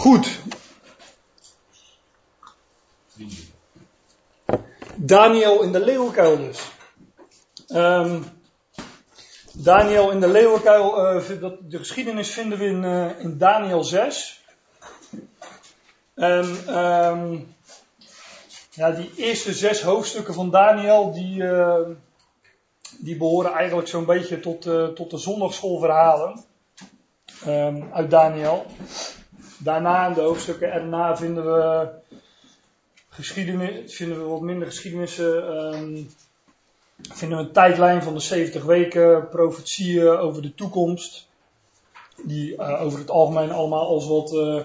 Goed. Daniel in de leeuwenkuil dus. Um, Daniel in de leeuwenkuil, dat, de geschiedenis vinden we in, uh, in Daniel 6. En um, ja, die eerste zes hoofdstukken van Daniel, die, uh, die behoren eigenlijk zo'n beetje tot, tot de zondagschoolverhalen um, uit Daniel. Daarna, de hoofdstukken erna, vinden we geschiedenis, vinden we wat minder geschiedenissen. Um, vinden we een tijdlijn van de 70 weken, profetieën over de toekomst. Die uh, over het algemeen allemaal als wat, uh,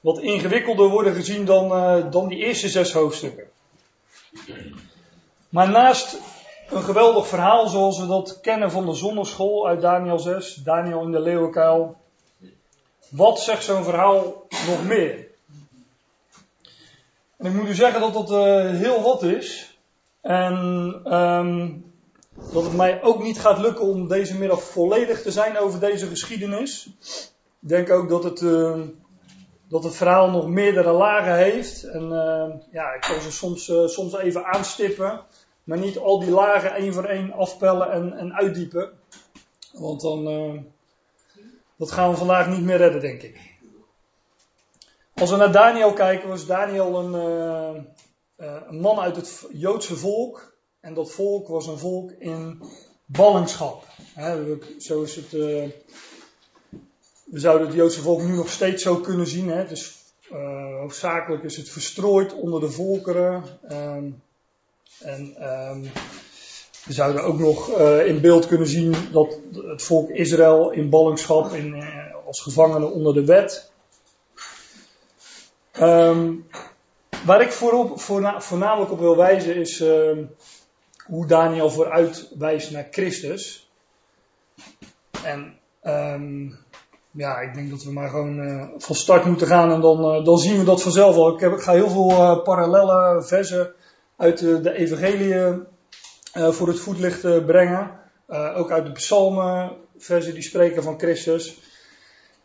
wat ingewikkelder worden gezien dan, uh, dan die eerste zes hoofdstukken. Maar naast een geweldig verhaal zoals we dat kennen van de zonneschool uit Daniel 6, Daniel in de leeuwenkuil. Wat zegt zo'n verhaal nog meer? En ik moet u zeggen dat dat uh, heel wat is. En um, dat het mij ook niet gaat lukken om deze middag volledig te zijn over deze geschiedenis. Ik denk ook dat het, uh, dat het verhaal nog meerdere lagen heeft. En uh, ja, ik kan ze soms, uh, soms even aanstippen. Maar niet al die lagen één voor één afpellen en, en uitdiepen. Want dan, dat gaan we vandaag niet meer redden, denk ik. Als we naar Daniel kijken, was Daniel een, uh, uh, een man uit het Joodse volk. En dat volk was een volk in ballingschap. Zo is het, uh, we zouden het Joodse volk nu nog steeds zo kunnen zien. Hè? Dus hoofdzakelijk is het verstrooid onder de volkeren. Um, en um, we zouden ook nog in beeld kunnen zien dat het volk Israël in ballingschap, in, als gevangenen onder de wet. Um, waar ik voorop, voorna, voornamelijk op wil wijzen is uh, hoe Daniel vooruit wijst naar Christus. En um, ja, ik denk dat we maar gewoon uh, van start moeten gaan en dan, dan zien we dat vanzelf al. Ik, ga heel veel parallelle versen uit de, de evangeliën voor het voetlicht brengen. ook uit de psalmen, versen die spreken van Christus.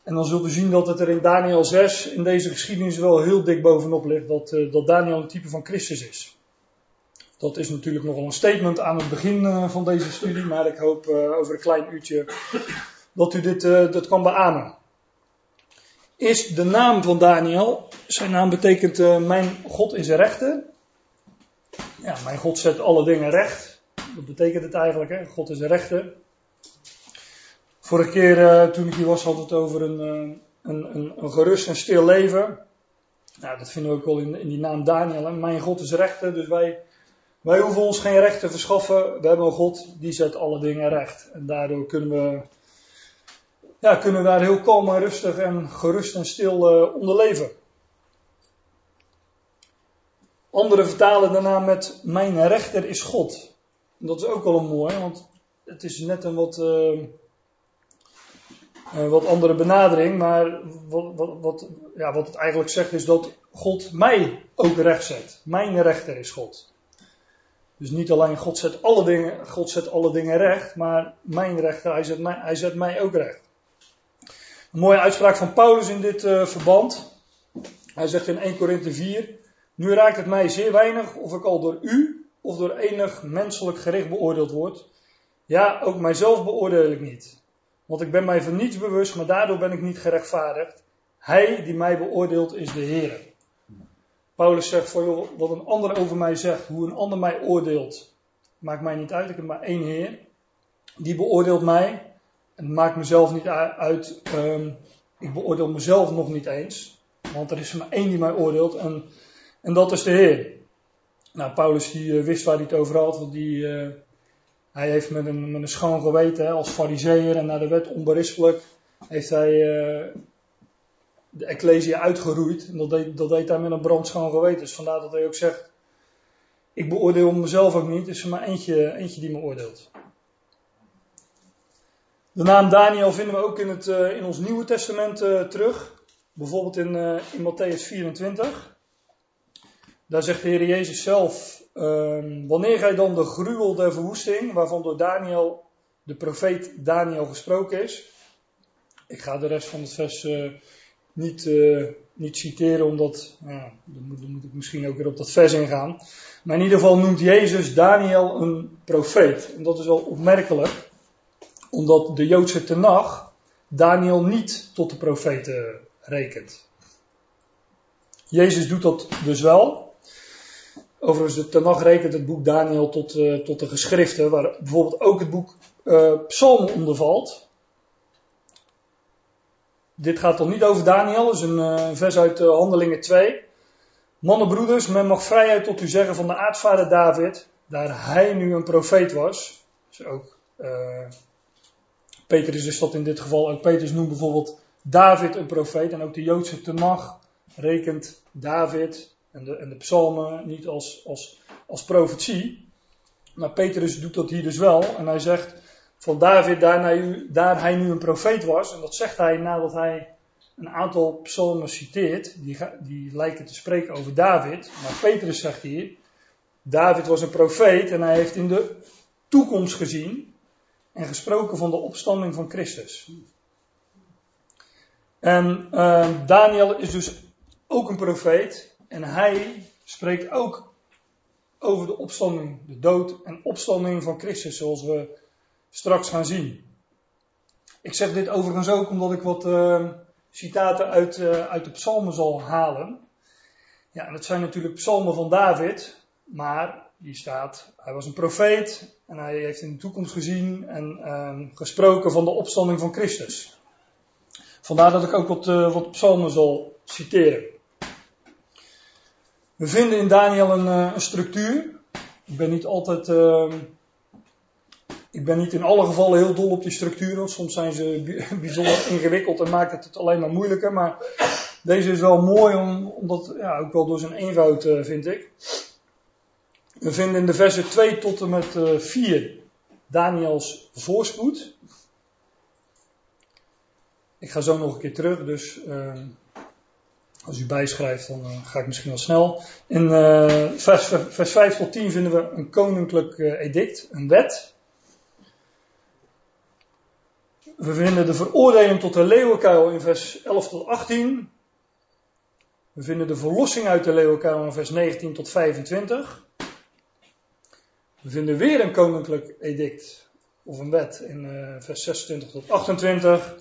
En dan zullen we zien dat het er in Daniel 6 in deze geschiedenis wel heel dik bovenop ligt dat, dat Daniel een type van Christus is. Dat is natuurlijk nogal een statement aan het begin van deze studie, maar ik hoop over een klein uurtje dat u dit dat kan beamen. Is de naam van Daniel. Zijn naam betekent mijn God is rechter. Ja, mijn God zet alle dingen recht. Dat betekent het eigenlijk, hè? God is rechter. Vorige keer uh, toen ik hier was had het over een, uh, een, een, een, gerust en stil leven. Nou, dat vinden we ook wel in, in die naam Daniel. Mijn God is rechter, dus wij, wij hoeven ons geen recht te verschaffen. We hebben een God die zet alle dingen recht. En daardoor kunnen we, ja, kunnen daar heel kalm en rustig en gerust en stil uh, onder leven. Anderen vertalen daarna met mijn rechter is God. Dat is ook wel een mooi, want het is net een wat uh, wat andere benadering, maar wat, wat, ja, wat het eigenlijk zegt is dat God mij ook recht zet. Mijn rechter is God. Dus niet alleen God zet alle dingen, God zet alle dingen recht, maar mijn rechter, hij zet mij, hij zet mij ook recht. Een mooie uitspraak van Paulus in dit uh, verband. Hij zegt in 1 Korinthe 4, nu raakt het mij zeer weinig of ik al door u of door enig menselijk gericht beoordeeld word. Ja, ook mijzelf beoordeel ik niet. Want ik ben mij van niets bewust, maar daardoor ben ik niet gerechtvaardigd. Hij die mij beoordeelt is de Heer. Paulus zegt van joh, wat een ander over mij zegt, hoe een ander mij oordeelt, maakt mij niet uit. Ik heb maar één Heer. Die beoordeelt mij. En maakt mezelf niet uit. Um, ik beoordeel mezelf nog niet eens. Want er is maar één die mij oordeelt. En, en dat is de Heer. Nou, Paulus die uh, wist waar hij het over had. Want die, uh, hij heeft met een, met een schoon geweten, als fariseer en naar de wet onberispelijk, heeft hij uh, de Ecclesia uitgeroeid. En dat deed, dat deed hij met een brandschoon geweten. Dus vandaar dat hij ook zegt, ik beoordeel mezelf ook niet, is er maar eentje, eentje die me oordeelt. De naam Daniel vinden we ook in, het, in ons Nieuwe Testament terug. Bijvoorbeeld in, in Matthäus 24. Daar zegt de Heer Jezus zelf Um, wanneer gij dan de gruwel der verwoesting, waarvan door Daniel, de profeet Daniel gesproken is. Ik ga de rest van het vers uh, niet, uh, niet citeren, omdat, ja, dan moet, dan moet ik misschien ook weer op dat vers ingaan. Maar in ieder geval noemt Jezus Daniel een profeet. En dat is wel opmerkelijk, omdat de Joodse Tenach Daniel niet tot de profeten rekent. Jezus doet dat dus wel. Overigens, de Tenach rekent het boek Daniel tot, uh, tot de geschriften, waar bijvoorbeeld ook het boek uh, Psalmen onder valt. Dit gaat toch niet over Daniel, is een uh, vers uit Handelingen 2. Mannenbroeders, men mag vrijheid tot u zeggen van de aardvader David, daar hij nu een profeet was. Dus ook, Petrus is dat in dit geval, ook Petrus noemt bijvoorbeeld David een profeet. En ook de Joodse Tenach rekent David en de, en de psalmen niet als, als, als profetie. Maar Petrus doet dat hier dus wel. En hij zegt, van David, daar, daar hij nu een profeet was, en dat zegt hij nadat hij een aantal psalmen citeert, die, die lijken te spreken over David. Maar Petrus zegt hier, David was een profeet en hij heeft in de toekomst gezien en gesproken van de opstanding van Christus. En uh, Daniel is dus ook een profeet en hij spreekt ook over de opstanding, de dood en opstanding van Christus, zoals we straks gaan zien. Ik zeg dit overigens ook omdat ik wat uh, citaten uit, uh, uit de psalmen zal halen. Ja, en dat zijn natuurlijk psalmen van David, maar die staat, hij was een profeet en hij heeft in de toekomst gezien en uh, gesproken van de opstanding van Christus. Vandaar dat ik ook wat, uh, wat psalmen zal citeren. We vinden in Daniel een, een structuur. Ik ben niet altijd ehm, ik ben niet in alle gevallen heel dol op die structuren. Soms zijn ze bijzonder ingewikkeld en maakt het het alleen maar moeilijker. Maar deze is wel mooi, om, omdat, ja, ook wel door zijn eenvoud uh, vind ik. We vinden in de versen 2 tot en met uh, eh, 4 Daniels voorspoed. Ik ga zo nog een keer terug, dus uh, als u bijschrijft, dan ga ik misschien wel snel. In vers, vers 5 tot 10 vinden we een koninklijk edict, een wet. We vinden de veroordeling tot de leeuwenkuil in vers 11 tot 18. We vinden de verlossing uit de leeuwenkuil in vers 19 tot 25. We vinden weer een koninklijk edict of een wet in vers 26 tot 28.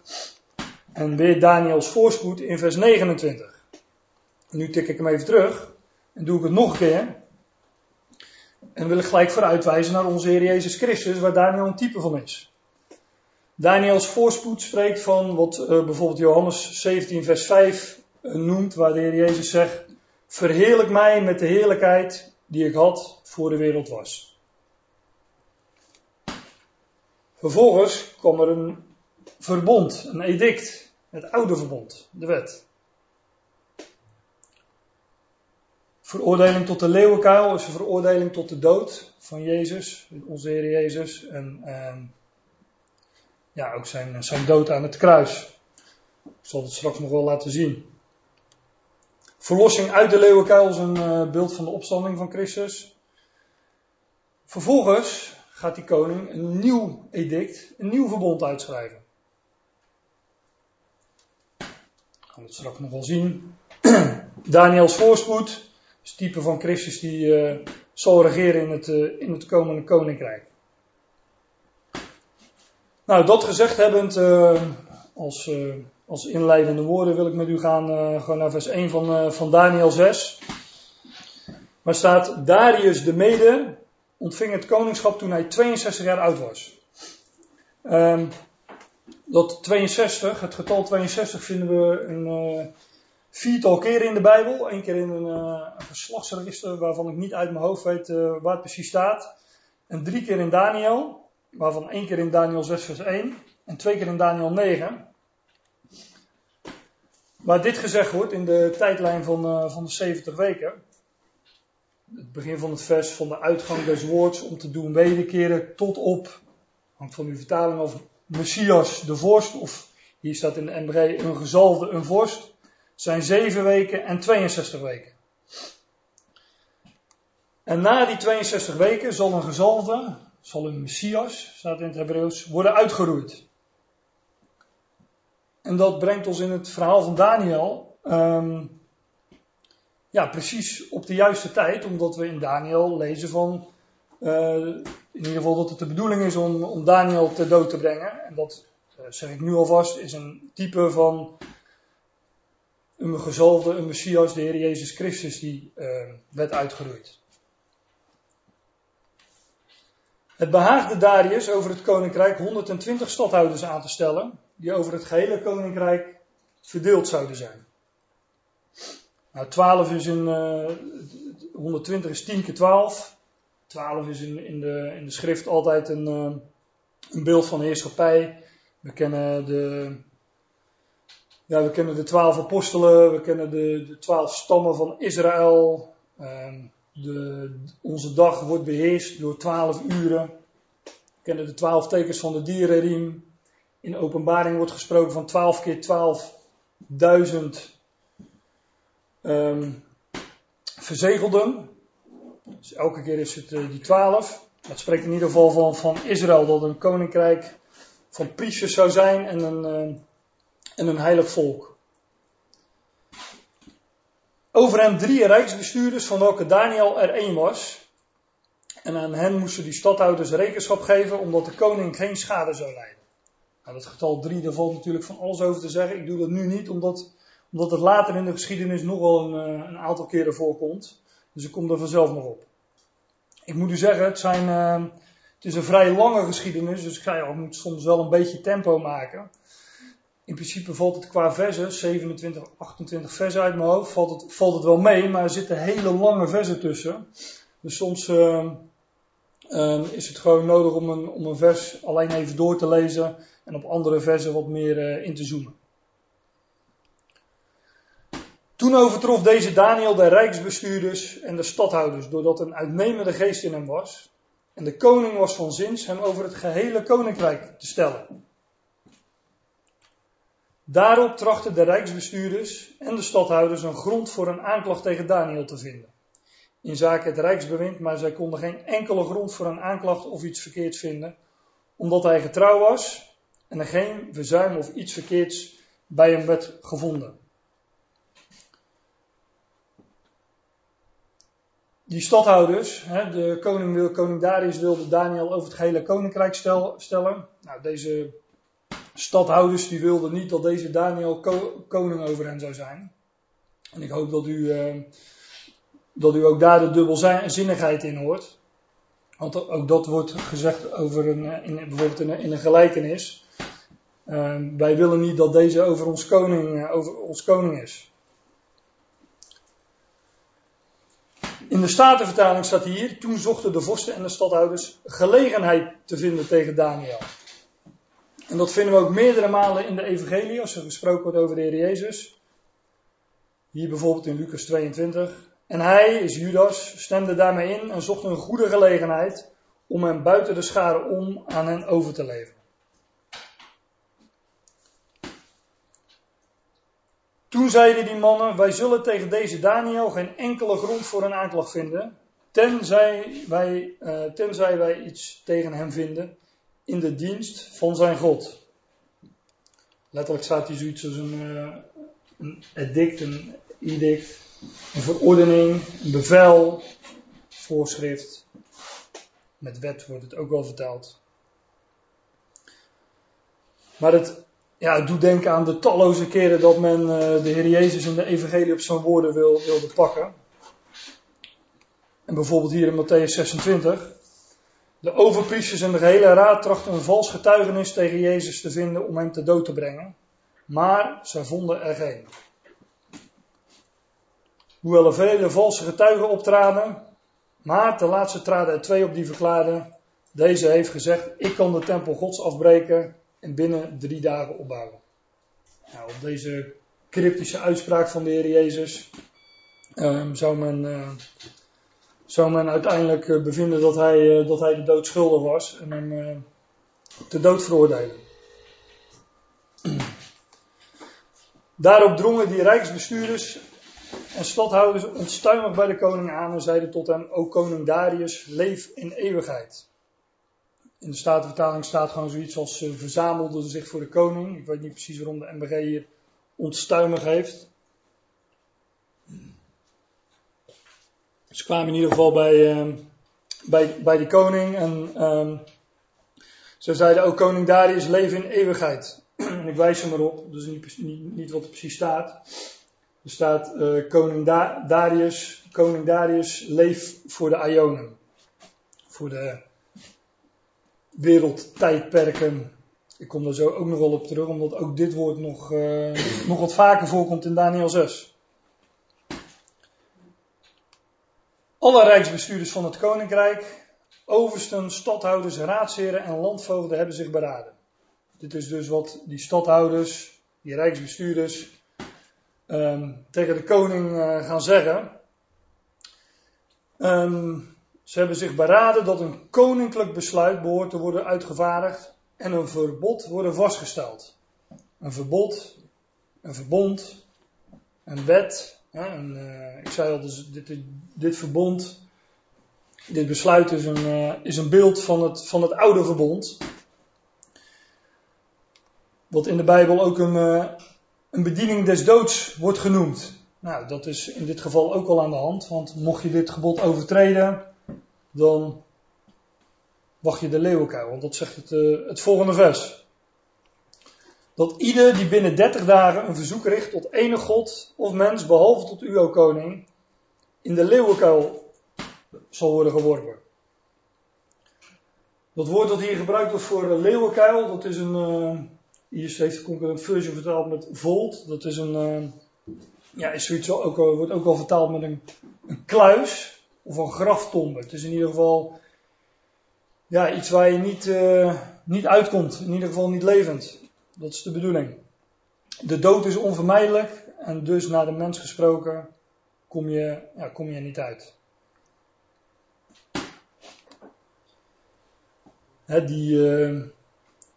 En weer Daniels voorspoed in vers 29. Nu tik ik hem even terug en doe ik het nog een keer. En wil ik gelijk vooruitwijzen naar onze Heer Jezus Christus, waar Daniel een type van is. Daniels voorspoed spreekt van wat uh, bijvoorbeeld Johannes 17, vers 5 uh, noemt, waar de Heer Jezus zegt: Verheerlijk mij met de heerlijkheid die ik had voor de wereld was. Vervolgens kwam er een verbond, een edict, het oude verbond, de wet. Veroordeling tot de leeuwenkuil is een veroordeling tot de dood van Jezus, onze Heer Jezus. En uh, ja, ook zijn, zijn dood aan het kruis. Ik zal het straks nog wel laten zien. Verlossing uit de leeuwenkuil is een uh, beeld van de opstanding van Christus. Vervolgens gaat die koning een nieuw edict, een nieuw verbond uitschrijven. We gaan het straks nog wel zien. Daniels voorspoed is type van Christus die uh, zal regeren in het, uh, in het komende koninkrijk. Nou, dat gezegd hebbend, uh, als, als inleidende woorden wil ik met u gaan gewoon naar vers 1 van, van Daniel 6. Waar staat, Darius de Mede ontving het koningschap toen hij 62 jaar oud was. Um, dat 62, het getal 62 vinden we een viertal keren in de Bijbel. Eén keer in een, een geslachtsregister waarvan ik niet uit mijn hoofd weet waar het precies staat. En drie keer in Daniel waarvan één keer in Daniel 6 vers 1 en twee keer in Daniel 9. Waar dit gezegd wordt in de tijdlijn van, uh, van de 70 weken. Het begin van het vers van de uitgang des woords om te doen wederkeren tot op, hangt van uw vertaling of Messias de vorst, of hier staat in de MBG een gezalde, een vorst, zijn 7 weken en 62 weken. En na die 62 weken zal een gezalde, zal een Messias, staat in het Hebreeuws, worden uitgeroeid. En dat brengt ons in het verhaal van Daniel. ehm, ja, precies op de juiste tijd, omdat we in Daniel lezen van. eh, in ieder geval dat het de bedoeling is om, om Daniel ter dood te brengen. En dat eh, zeg ik nu alvast, is een type van een gezalfde, een Messias, de Heer Jezus Christus, die eh, werd uitgeroeid. Het behaagde Darius over het koninkrijk 120 stadhouders aan te stellen, die over het gehele koninkrijk verdeeld zouden zijn. Nou, 12 is in, eh 120 is 10 keer 12. 12 is in, in, de, in de schrift altijd een, eh, een beeld van heerschappij. We kennen de, ja, we kennen de twaalf apostelen, we kennen de, de twaalf stammen van Israël. Ehm, de, onze dag wordt beheerst door twaalf uren. We kennen de twaalf tekens van de dierenriem. In openbaring wordt gesproken van twaalf keer twaalfduizend ehm verzegelden. Dus elke keer is het eh, die twaalf. Dat spreekt in ieder geval van, van Israël, dat een koninkrijk van priesters zou zijn en een, eh, en een heilig volk. Over hem drie rijksbestuurders, van welke Daniel er één was. En aan hen moesten die stadhouders rekenschap geven, omdat de koning geen schade zou lijden. Nou, dat getal drie, daar valt natuurlijk van alles over te zeggen. Ik doe dat nu niet, omdat, omdat het later in de geschiedenis nog wel een, eh, een aantal keren voorkomt. Dus ik kom er vanzelf nog op. Ik moet u zeggen, het, zijn, eh, het is een vrij lange geschiedenis, dus ik ga ja, ik moet soms wel een beetje tempo maken. In principe valt het qua versen, 27, 28 versen uit mijn hoofd, valt het, valt het wel mee, maar er zitten hele lange versen tussen. Dus soms uh, uh, is het gewoon nodig om een, om een vers alleen even door te lezen en op andere versen wat meer uh, in te zoomen. Toen overtrof deze Daniel de rijksbestuurders en de stadhouders, doordat een uitnemende geest in hem was. En de koning was van zins hem over het gehele koninkrijk te stellen. Daarop trachten de rijksbestuurders en de stadhouders een grond voor een aanklacht tegen Daniel te vinden. In zaken het rijksbewind, maar zij konden geen enkele grond voor een aanklacht of iets verkeerds vinden, omdat hij getrouw was en er geen verzuim of iets verkeerds bij hem werd gevonden. Die stadhouders, de koning, koning Darius wilde Daniel over het gehele koninkrijk stel, stellen. Nou, deze stadhouders die wilden niet dat deze Daniel ko, koning over hen zou zijn. En ik hoop dat u, uh, dat u ook daar de dubbelzinnigheid in hoort. Want ook dat wordt gezegd over een, in, bijvoorbeeld in een, gelijkenis. Uh, wij willen niet dat deze over ons koning, over ons koning is. In de Statenvertaling staat hier, toen zochten de vorsten en de stadhouders gelegenheid te vinden tegen Daniel. En dat vinden we ook meerdere malen in de evangelie, als er gesproken wordt over de Heer Jezus. Hier bijvoorbeeld in Lucas 22. En hij, is Judas, stemde daarmee in en zocht een goede gelegenheid om hem buiten de scharen om aan hen over te leveren. Toen zeiden die mannen, wij zullen tegen deze Daniel geen enkele grond voor een aanklacht vinden, tenzij wij, uh, tenzij wij iets tegen hem vinden in de dienst van zijn God. Letterlijk staat hier zoiets als een, een edict, een edict, een verordening, een bevel, voorschrift. Met wet wordt het ook wel vertaald. Maar het, ja, doet denken aan de talloze keren dat men uh, de Heer Jezus in de evangelie op zijn woorden wil, wilde pakken. En bijvoorbeeld hier in Matthäus 26. De overpriesters en de gehele raad trachten een vals getuigenis tegen Jezus te vinden om hem te dood te brengen. Maar zij vonden er geen. Hoewel er vele valse getuigen optraden, maar ten laatste traden er twee op die verklaarden. Deze heeft gezegd, ik kan de tempel gods afbreken en binnen drie dagen opbouwen. Nou, op deze cryptische uitspraak van de Heer Jezus um, zou, men, uh, zou men uiteindelijk uh, bevinden dat hij, uh, dat hij de dood schuldig was en hem te dood veroordelen. Daarop drongen die rijksbestuurders en stadhouders onstuimig bij de koning aan en zeiden tot hem, O koning Darius, leef in eeuwigheid. in de Statenvertaling staat gewoon zoiets als verzamelden zich voor de koning. Ik weet niet precies waarom de MBG hier ontstuimig heeft. Ze kwamen in ieder geval bij, uh, bij, bij die koning en um, ze zeiden ook koning Darius leven in eeuwigheid. en ik wijs hem erop, dus niet, niet, niet wat er precies staat. Er staat uh, koning da Darius, koning Darius leef voor de Ionen. Voor de wereldtijdperken. Ik kom daar zo ook nog wel op terug, omdat ook dit woord nog, uh, nog wat vaker voorkomt in Daniel 6. Alle rijksbestuurders van het koninkrijk, oversten, stadhouders, raadsheren en landvoogden hebben zich beraden. Dit is dus wat die stadhouders, die rijksbestuurders, um, tegen de koning uh, gaan zeggen. Um, ze hebben zich beraden dat een koninklijk besluit behoort te worden uitgevaardigd en een verbod worden vastgesteld. Een verbod, een verbond, een wet. Een, uh, ik zei al, dus dit, dit, verbond, dit besluit is een, uh, is een beeld van het, van het oude verbond. Wat in de Bijbel ook een, uh, een bediening des doods wordt genoemd. Nou, dat is in dit geval ook wel aan de hand, want mocht je dit gebod overtreden, dan wacht je de leeuwenkuil. Want dat zegt het, het volgende vers. Dat ieder die binnen 30 dagen een verzoek richt tot enig God of mens, behalve tot u, o koning, in de leeuwenkuil zal worden geworpen. Dat woord dat hier gebruikt wordt voor leeuwenkuil, dat is een, uh, hier heeft de concurrent version vertaald met volt. Dat is een, uh, ja, is zoiets ook, wordt ook wel vertaald met een, een kluis of een graftombe. Het is in ieder geval ja, iets waar je niet, uh, niet uitkomt, in ieder geval niet levend. Dat is de bedoeling. De dood is onvermijdelijk en dus naar de mens gesproken kom je, ja, kom je niet uit. He, die, uh,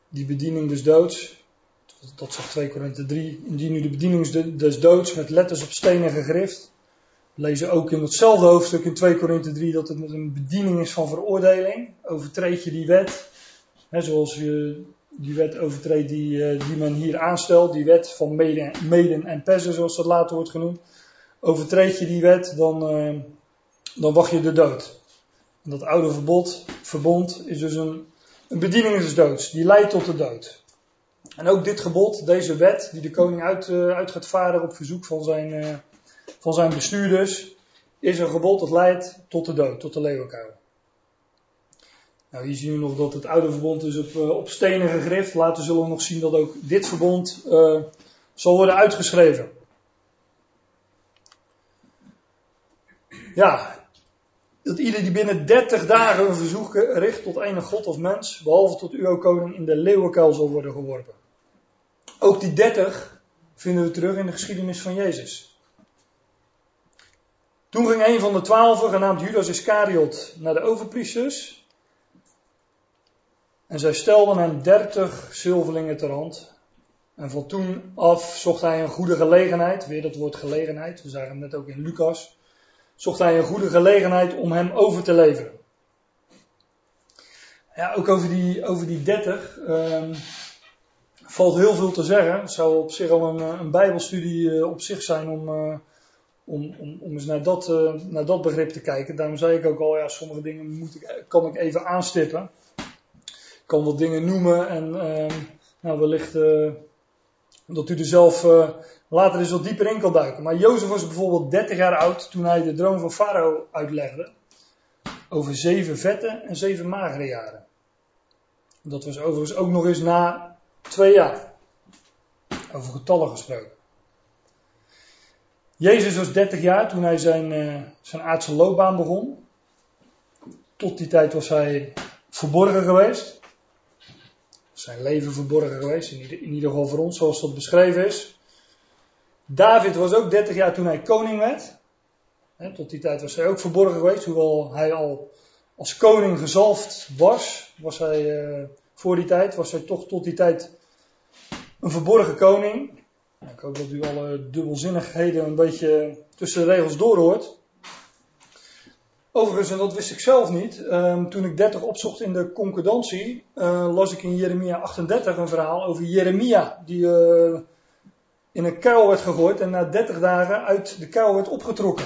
die bediening des doods, dat zegt 2 Korinthe 3, indien nu de bediening des doods met letters op stenen gegrift, lezen ook in hetzelfde hoofdstuk in 2 Korinthe 3 dat het een bediening is van veroordeling. Overtreed je die wet, hè, zoals je die wet overtreedt die, uh, die men hier aanstelt, die wet van meden, en persen zoals dat later wordt genoemd. Overtreed je die wet, dan, uh, dan wacht je de dood. En dat oude verbod, verbond is dus een, een bediening des doods, die leidt tot de dood. En ook dit gebod, deze wet, die de koning uit, uit gaat varen op verzoek van zijn, van zijn bestuurders is een gebod dat leidt tot de dood, tot de leeuwenkuil. Nou, hier zien we nog dat het oude verbond is op, uh, op stenen gegrift. Later zullen we nog zien dat ook dit verbond uh, zal worden uitgeschreven. Ja, dat ieder die binnen 30 dagen een verzoek richt tot enig god of mens, behalve tot u, o koning, in de leeuwenkuil zal worden geworpen. Ook die 30 vinden we terug in de geschiedenis van Jezus. Toen ging een van de twaalfen, genaamd Judas Iscariot, naar de overpriesters. En zij stelden hem dertig zilverlingen ter hand. En van toen af zocht hij een goede gelegenheid, weer dat woord gelegenheid, we zagen het net ook in Lucas, zocht hij een goede gelegenheid om hem over te leveren. Ja, ook over die, over die 30 um, valt heel veel te zeggen. Het zou op zich al een, een bijbelstudie uh, op zich zijn om, uh, om, om, om eens naar dat, naar dat begrip te kijken. Daarom zei ik ook al, ja, sommige dingen moet ik, kan ik even aanstippen. Kan wat dingen noemen en uh, nou, wellicht uh, dat u er zelf uh, later eens wat dieper in kan duiken. Maar Jozef was bijvoorbeeld 30 jaar oud toen hij de droom van Farao uitlegde. Over zeven vette en zeven magere jaren. Dat was overigens ook nog eens na twee jaar. Over getallen gesproken. Jezus was 30 jaar toen hij zijn, uh, zijn aardse loopbaan begon. Tot die tijd was hij verborgen geweest. Zijn leven verborgen geweest, in ieder, geval voor ons, zoals dat beschreven is. David was ook 30 jaar toen hij koning werd. Tot die tijd was hij ook verborgen geweest, hoewel hij al als koning gezalfd was. Was hij uh, voor die tijd, was hij toch tot die tijd een verborgen koning. Ik hoop dat u alle dubbelzinnigheden een beetje tussen de regels doorhoort. Overigens, en dat wist ik zelf niet, ehm, toen ik 30 opzocht in de concordantie, uh, las ik in Jeremia 38 een verhaal over Jeremia, die uh, in een kuil werd gegooid en na 30 dagen uit de kuil werd opgetrokken.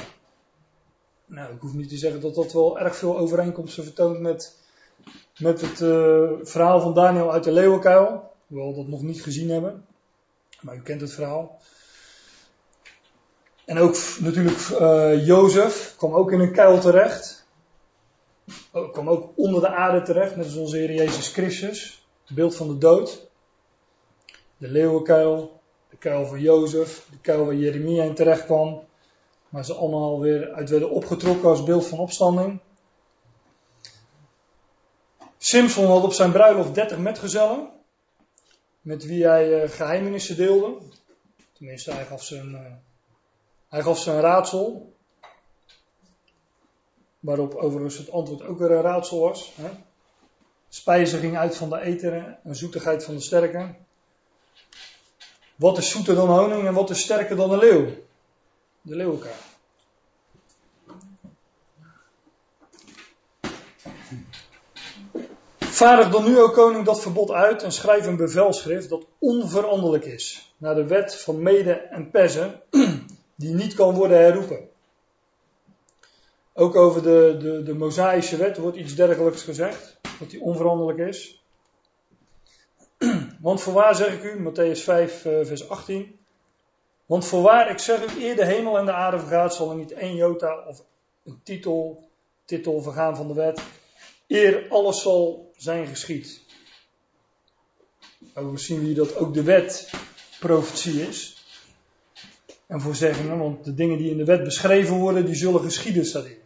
Nou, ik hoef niet te zeggen dat dat wel erg veel overeenkomsten vertoont met, met het uh, verhaal van Daniel uit de leeuwenkuil, hoewel we dat nog niet gezien hebben, maar u kent het verhaal. En ook natuurlijk uh, Jozef kwam ook in een kuil terecht. Kwam ook onder de aarde terecht, net als onze Heer Jezus Christus. Het beeld van de dood. De leeuwenkuil, de kuil van Jozef, de kuil waar Jeremia in terecht kwam. Maar ze allemaal weer uit werden opgetrokken als beeld van opstanding. Simpson had op zijn bruiloft 30 metgezellen. Met wie hij uh, geheimenissen deelde. Tenminste, hij gaf. Uh, hij gaf een raadsel. Waarop overigens het antwoord ook weer een raadsel was. Hè? Spijzen ging uit van de eteren en zoetigheid van de sterke. Wat is zoeter dan honing en wat is sterker dan een leeuw? De leeuwenkaart. Vaardig dan nu, ook koning, dat verbod uit en schrijf een bevelschrift dat onveranderlijk is, naar de wet van Mede en Persen, die niet kan worden herroepen. Ook over de, de, de Mosaïsche wet wordt iets dergelijks gezegd, dat die onveranderlijk is. Want voorwaar zeg ik u, Matthäus 5, eh, vers 18. Want voorwaar, ik zeg u, eer de hemel en de aarde vergaat, zal er niet één jota of een titel, titel vergaan van de wet. Eer alles zal zijn geschied. we zien hier dat ook de wet profetie is en voorzeggingen, want de dingen die in de wet beschreven worden, die zullen geschieden, in.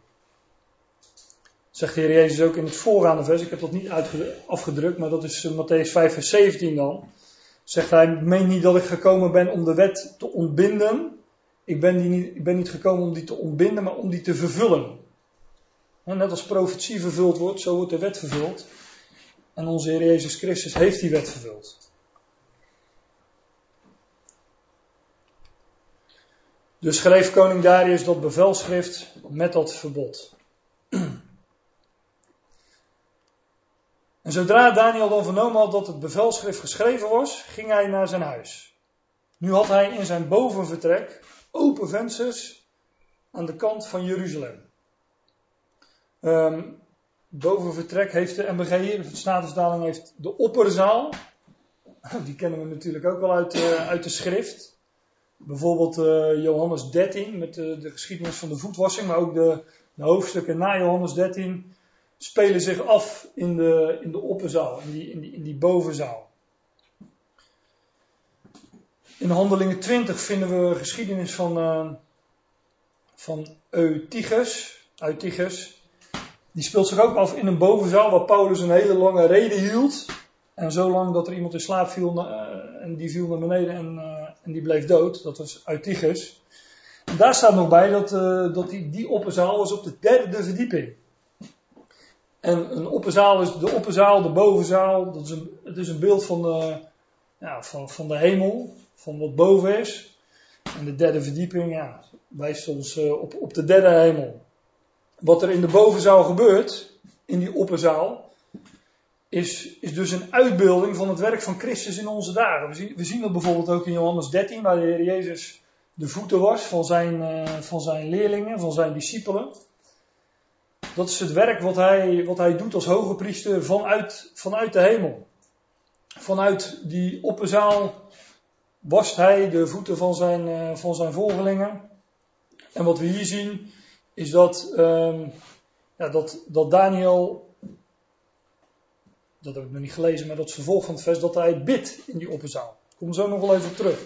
Zegt de Heer Jezus ook in het voorgaande vers, ik heb dat niet afgedrukt, maar dat is Matthäus 5 vers 17 dan. Zegt hij, meen niet dat ik gekomen ben om de wet te ontbinden. Ik ben, niet, ik ben niet gekomen om die te ontbinden, maar om die te vervullen. net als profetie vervuld wordt, zo wordt de wet vervuld. En onze Heer Jezus Christus heeft die wet vervuld. Dus schreef koning Darius dat bevelschrift met dat verbod. En zodra Daniel dan vernomen had dat het bevelschrift geschreven was, ging hij naar zijn huis. Nu had hij in zijn bovenvertrek open vensters aan de kant van Jeruzalem. Um, bovenvertrek heeft de MBG de statusdaling heeft de opperzaal. Die kennen we natuurlijk ook wel uit, uh, uit de schrift. Bijvoorbeeld uh, Johannes 13 met de, de, geschiedenis van de voetwassing, maar ook de, de, hoofdstukken na Johannes 13 spelen zich af in de, in de opperzaal, in die, in, die, in die bovenzaal. In Handelingen 20 vinden we geschiedenis van, uh, van Eutychus, Eutychus. Die speelt zich ook af in een bovenzaal waar Paulus een hele lange reden hield. En zo lang dat er iemand in slaap viel uh, en die viel naar beneden en en die bleef dood. Dat was Eutychus. En daar staat nog bij dat, uh, dat die, die opperzaal was op de derde verdieping. En een opperzaal is de opperzaal, de bovenzaal. Dat is een, het is een beeld van de, ja, van, van de hemel, van wat boven is. En de derde verdieping ja, wijst ons uh, op, op de derde hemel. Wat er in de bovenzaal gebeurt, in die opperzaal, is, is dus een uitbeelding van het werk van Christus in onze dagen. We zien, we zien dat bijvoorbeeld ook in Johannes 13, waar de Heer Jezus de voeten was van zijn, uh, van zijn leerlingen, van zijn discipelen. Dat is het werk wat hij, wat hij doet als hoge priester vanuit, vanuit de hemel. Vanuit die opperzaal wast hij de voeten van zijn, uh, van zijn volgelingen. En wat we hier zien is dat, um, ja, dat, dat Daniel dat heb ik nog niet gelezen, maar dat is vervolg van het vers dat hij bidt in die opperzaal. Ik kom zo nog wel even terug.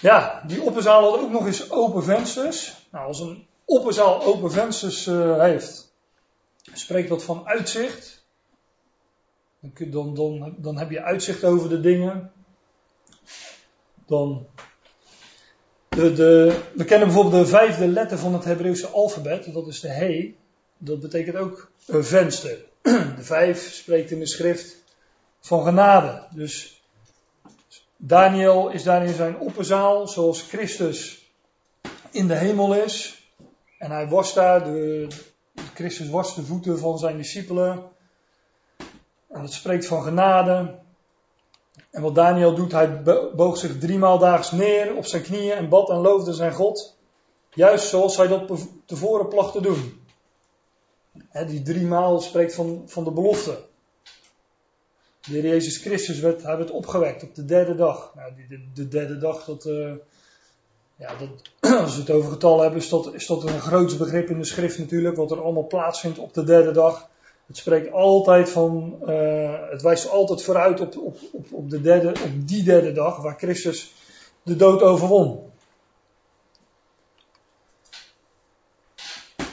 Ja, die opperzaal had ook nog eens open vensters. Nou, als een opperzaal open vensters uh, heeft, spreekt dat van uitzicht. Dan, dan, dan, dan heb je uitzicht over de dingen. Dan de, de, we kennen bijvoorbeeld de vijfde letter van het Hebreeuwse alfabet, dat is de he. Dat betekent ook een venster. De vijf spreekt in de schrift van genade. Dus Daniel is daar in zijn opperzaal, zoals Christus in de hemel is. En hij was daar, de, Christus was de voeten van zijn discipelen. En dat spreekt van genade. En wat Daniel doet, hij boog zich driemaal daags neer op zijn knieën en bad en loofde zijn God. Juist zoals hij dat tevoren placht te doen. He, die driemaal spreekt van, van de belofte. De Heer Jezus Christus werd, hij werd opgewekt op de derde dag. Nou, de, de, derde dag, dat, uh, ja, dat, als we het over getallen hebben, is dat, is dat een groot begrip in de schrift natuurlijk, wat er allemaal plaatsvindt op de derde dag. Het spreekt altijd van, uh, het wijst altijd vooruit op, op, op, op, de derde, op die derde dag, waar Christus de dood overwon.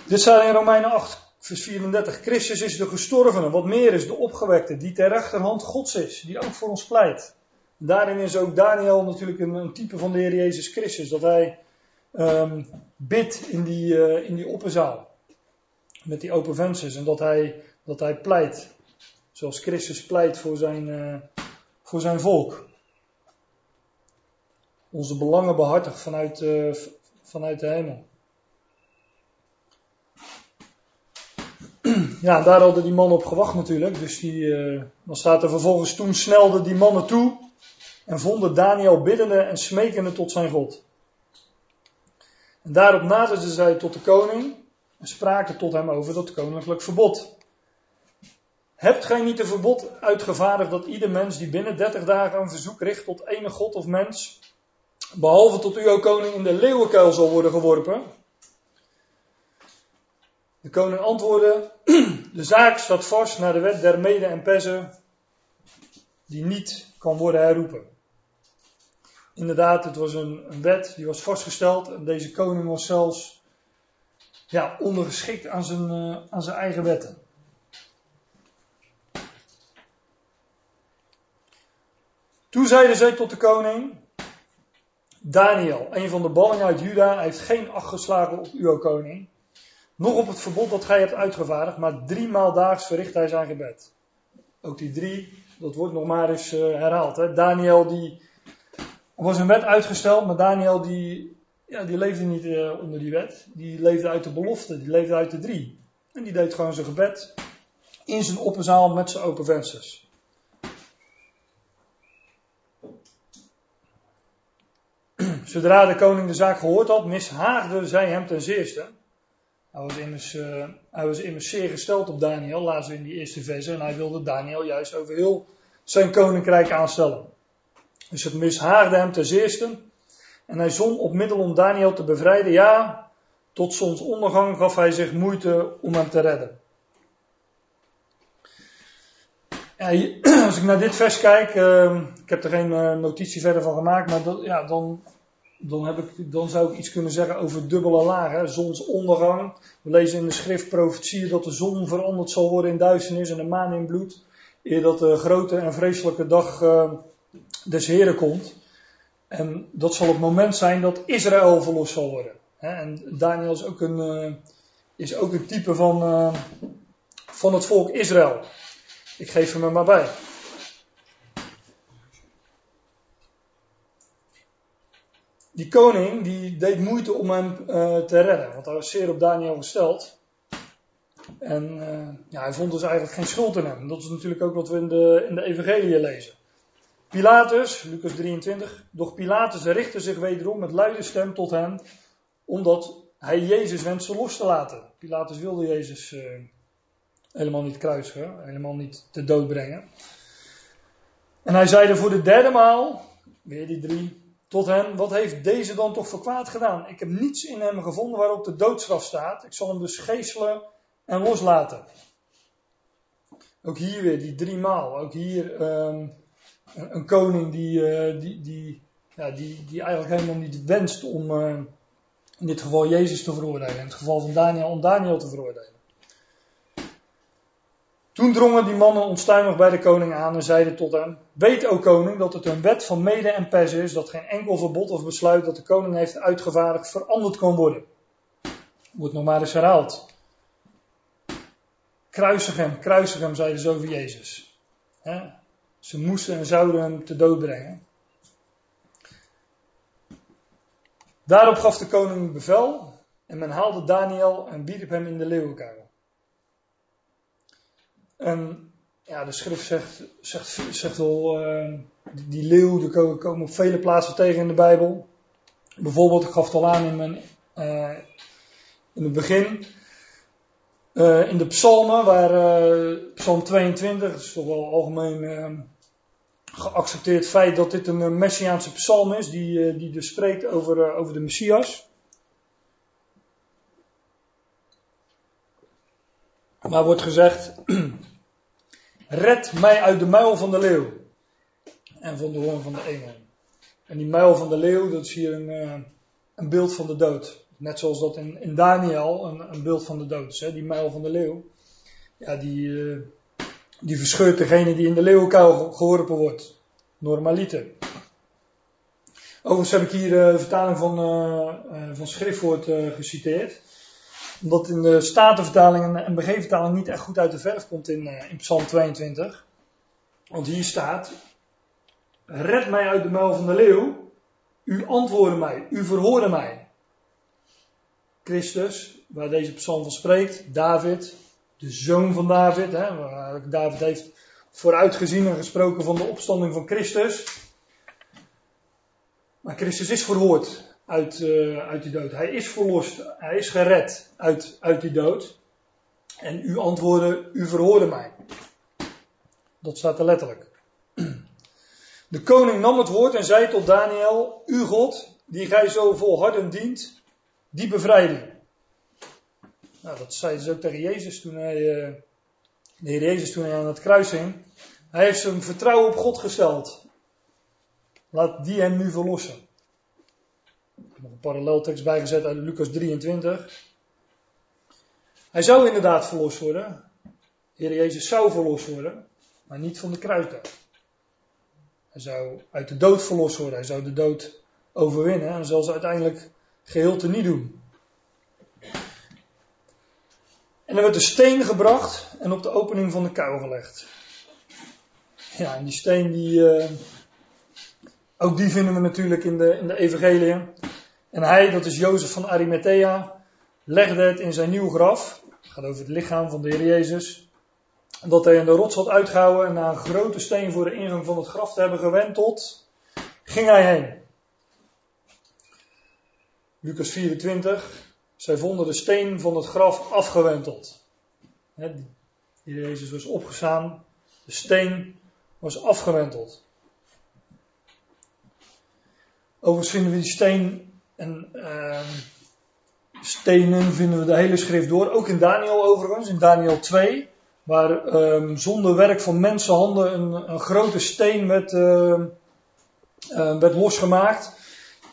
Dit staat in Romeinen 8, vers 34. Christus is de gestorvene, wat meer is, de opgewekte, die ter rechterhand Gods is, die ook voor ons pleit. Daarin is ook Daniel natuurlijk een, een type van de Heer Jezus Christus, dat hij um, bidt in die, uh, in die opperzaal. Met die open vensters en dat hij, dat hij pleit. Zoals Christus pleit voor zijn, uh, voor zijn volk. Onze belangen behartigt vanuit, uh, vanuit de hemel. ja, daar hadden die mannen op gewacht natuurlijk. Dus die, uh, dan staat er vervolgens toen snelden die mannen toe en vonden Daniel biddende en smekende tot zijn God. En daarop naderden zij tot de koning en spraken tot hem over dat koninklijk verbod. Hebt gij niet een verbod uitgevaardigd dat ieder mens die binnen dertig dagen een verzoek richt tot enig god of mens, behalve tot u, o koning, in de leeuwenkuil zal worden geworpen? De koning antwoordde, de zaak staat vast naar de wet der mede en persen, die niet kan worden herroepen. Inderdaad, het was een, een, wet die was vastgesteld en deze koning was zelfs ja, ondergeschikt aan zijn, uh, aan zijn eigen wetten. Toen zeiden zij tot de koning, Daniel, een van de ballingen uit Juda, heeft geen acht geslagen op u, o koning. Nog op het verbod dat gij hebt uitgevaardigd, maar drie maal daags verricht hij zijn gebed. Ook die drie, dat wordt nog maar eens uh, herhaald. Hè? Daniel die, was een wet uitgesteld, maar Daniel die, ja, die leefde niet uh, onder die wet. Die leefde uit de belofte, die leefde uit de drie. En die deed gewoon zijn gebed in zijn opperzaal met zijn open vensters. Zodra de koning de zaak gehoord had, mishaagde zij hem ten zeerste. Hij was, immers, uh, hij was immers zeer gesteld op Daniel, we in die eerste verse. En hij wilde Daniel juist over heel zijn koninkrijk aanstellen. Dus het mishaagde hem ten zeerste. En hij zon op middel om Daniel te bevrijden. Ja, tot zonsondergang gaf hij zich moeite om hem te redden. Als ik naar dit vers kijk, uh, ik heb er geen uh, notitie verder van gemaakt, maar dat, ja, dan dan, heb ik, dan zou ik iets kunnen zeggen over dubbele lagen. Zonsondergang. We lezen in de schrift profetieën dat de zon veranderd zal worden in duisternis en de maan in bloed. Eer dat de grote en vreselijke dag uh, des Heren komt. En dat zal het moment zijn dat Israël verlost zal worden. En Daniel is ook een, uh, is ook een type van, uh, van het volk Israël. Ik geef hem er maar bij. Die koning die deed moeite om hem uh, te redden, want hij was zeer op Daniel gesteld. En uh, ja, hij vond dus eigenlijk geen schuld in hem. Dat is natuurlijk ook wat we in de, in de Evangelie lezen. Pilatus, Lucas 23, doch Pilatus richtte zich wederom met luide stem tot hem, omdat hij Jezus wenste los te laten. Pilatus wilde Jezus uh, helemaal niet kruisigen, helemaal niet te dood brengen. En hij zeide voor de derde maal, weer die drie, tot hem, wat heeft deze dan toch voor kwaad gedaan? Ik heb niets in hem gevonden waarop de doodstraf staat. Ik zal hem dus geestelen en loslaten. Ook hier weer die drie maal. Ook hier um, een, koning die, uh, die, die, ja, die, die eigenlijk helemaal niet wenst om uh, in dit geval Jezus te veroordelen. In het geval van Daniel om Daniel te veroordelen. Toen drongen die mannen onstuimig bij de koning aan en zeiden tot hem: Weet, o koning, dat het een wet van mede en pers is dat geen enkel verbod of besluit dat de koning heeft uitgevaardigd veranderd kan worden. Wordt nog maar eens herhaald. Kruisig hem, kruisig hem, zeiden ze over Jezus. Ze moesten en zouden hem te dood brengen. Daarop gaf de koning bevel En men haalde Daniel en wierp hem in de leeuwenkuil. En ja, de schrift zegt, zegt, zegt wel, uh, die, die, komen op vele plaatsen tegen in de Bijbel. Bijvoorbeeld, ik gaf het al aan in, mijn, uh, in het begin, uh, in de psalmen, waar psalm 22, dat is toch wel algemeen geaccepteerd feit dat dit een messiaanse psalm is, die, die dus spreekt over, over de Messias. Maar wordt gezegd, red mij uit de muil van de leeuw en van de hoorn van de engel. En die muil van de leeuw, dat is hier een, uh, een beeld van de dood. Net zoals dat in, in Daniel een, een beeld van de dood is. Hè? Die muil van de leeuw, ja, die, uh, die verscheurt degene die in de leeuwenkuil geworpen wordt. Normaliter. Overigens heb ik hier de uh, vertaling van, van schriftwoord geciteerd omdat in de Statenvertaling en MBG-vertaling niet echt goed uit de verf komt in, in Psalm 22. Want hier staat: Red mij uit de muil van de leeuw. U antwoordde mij, u verhoorde mij. Christus, waar deze psalm van spreekt, David, de zoon van David, hè, David heeft vooruitgezien en gesproken van de opstanding van Christus. Maar Christus is verhoord uit, uh, uit die dood. Hij is verlost, hij is gered uit, uit die dood. En u antwoordde, u verhoorde mij. Dat staat er letterlijk. De koning nam het woord en zei tot Daniel, uw God, die gij zo volhardend dient, die bevrijding. Nou, dat zei dus ook tegen Jezus toen hij, uh, de Jezus toen hij aan het kruis hing. Hij heeft zijn vertrouwen op God gesteld. Laat die hem nu verlossen nog een paralleltekst bijgezet uit Lucas 23. Hij zou inderdaad verlost worden. Heer Jezus zou verlost worden, maar niet van de kruisdood. Hij zou uit de dood verlost worden. Hij zou de dood overwinnen en zal ze uiteindelijk geheel te niet doen. En er werd een steen gebracht en op de opening van de kuil gelegd. Ja, en die steen die, uh, ook die vinden we natuurlijk in de, in de evangelie. En hij, dat is Jozef van Arimathea, legde het in zijn nieuw graf. Het gaat over het lichaam van de Heer Jezus. Dat hij in de rots had uitgehouden en na een grote steen voor de ingang van het graf te hebben gewenteld, ging hij heen. Lucas 24. Zij vonden de steen van het graf afgewenteld. Jezus was opgestaan. De steen was afgewenteld. Overigens vinden we die steen en uh, stenen vinden we de hele schrift door. Ook in Daniel overigens, in Daniel 2. Waar um, zonder werk van mensenhanden een, een grote steen werd, werd losgemaakt.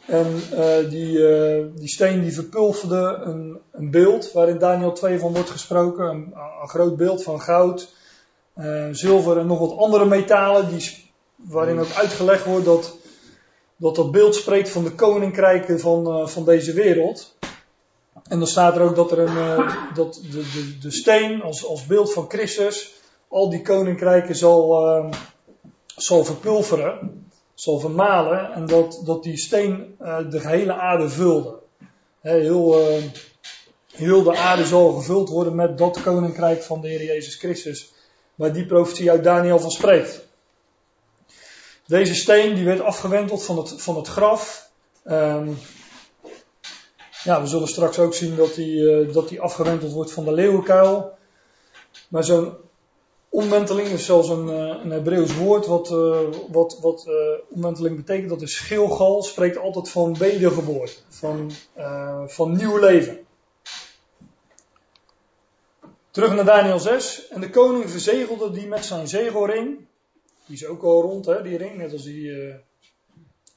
En uh, die, uh, die steen die verpulverde een, een beeld waarin Daniel 2 van wordt gesproken. Een, een groot beeld van goud, uh, zilver en nog wat andere metalen. Die, waarin ook uitgelegd wordt dat dat dat beeld spreekt van de koninkrijken van, uh, van deze wereld. En dan staat er ook dat er een, uh, dat de, de, de steen als, als beeld van Christus al die koninkrijken zal, uh, zal verpulveren, zal vermalen en dat, dat die steen de gehele aarde vulde. He, heel, heel de aarde zal gevuld worden met dat koninkrijk van de Heer Jezus Christus, waar die profetie uit Daniel van spreekt. Deze steen die werd afgewenteld van het, van het graf. Um, ja, we zullen straks ook zien dat die, uh, dat die afgewenteld wordt van de leeuwenkuil. Maar zo'n omwenteling is zelfs een, uh, een Hebreeuws woord wat, uh, wat, wat omwenteling betekent. Dat is Gilgal, spreekt altijd van wedergeboorte, van, van nieuw leven. Terug naar Daniel 6. En de koning verzegelde die met zijn zegelring die is ook al rond, hè, die ring, net als die, uh,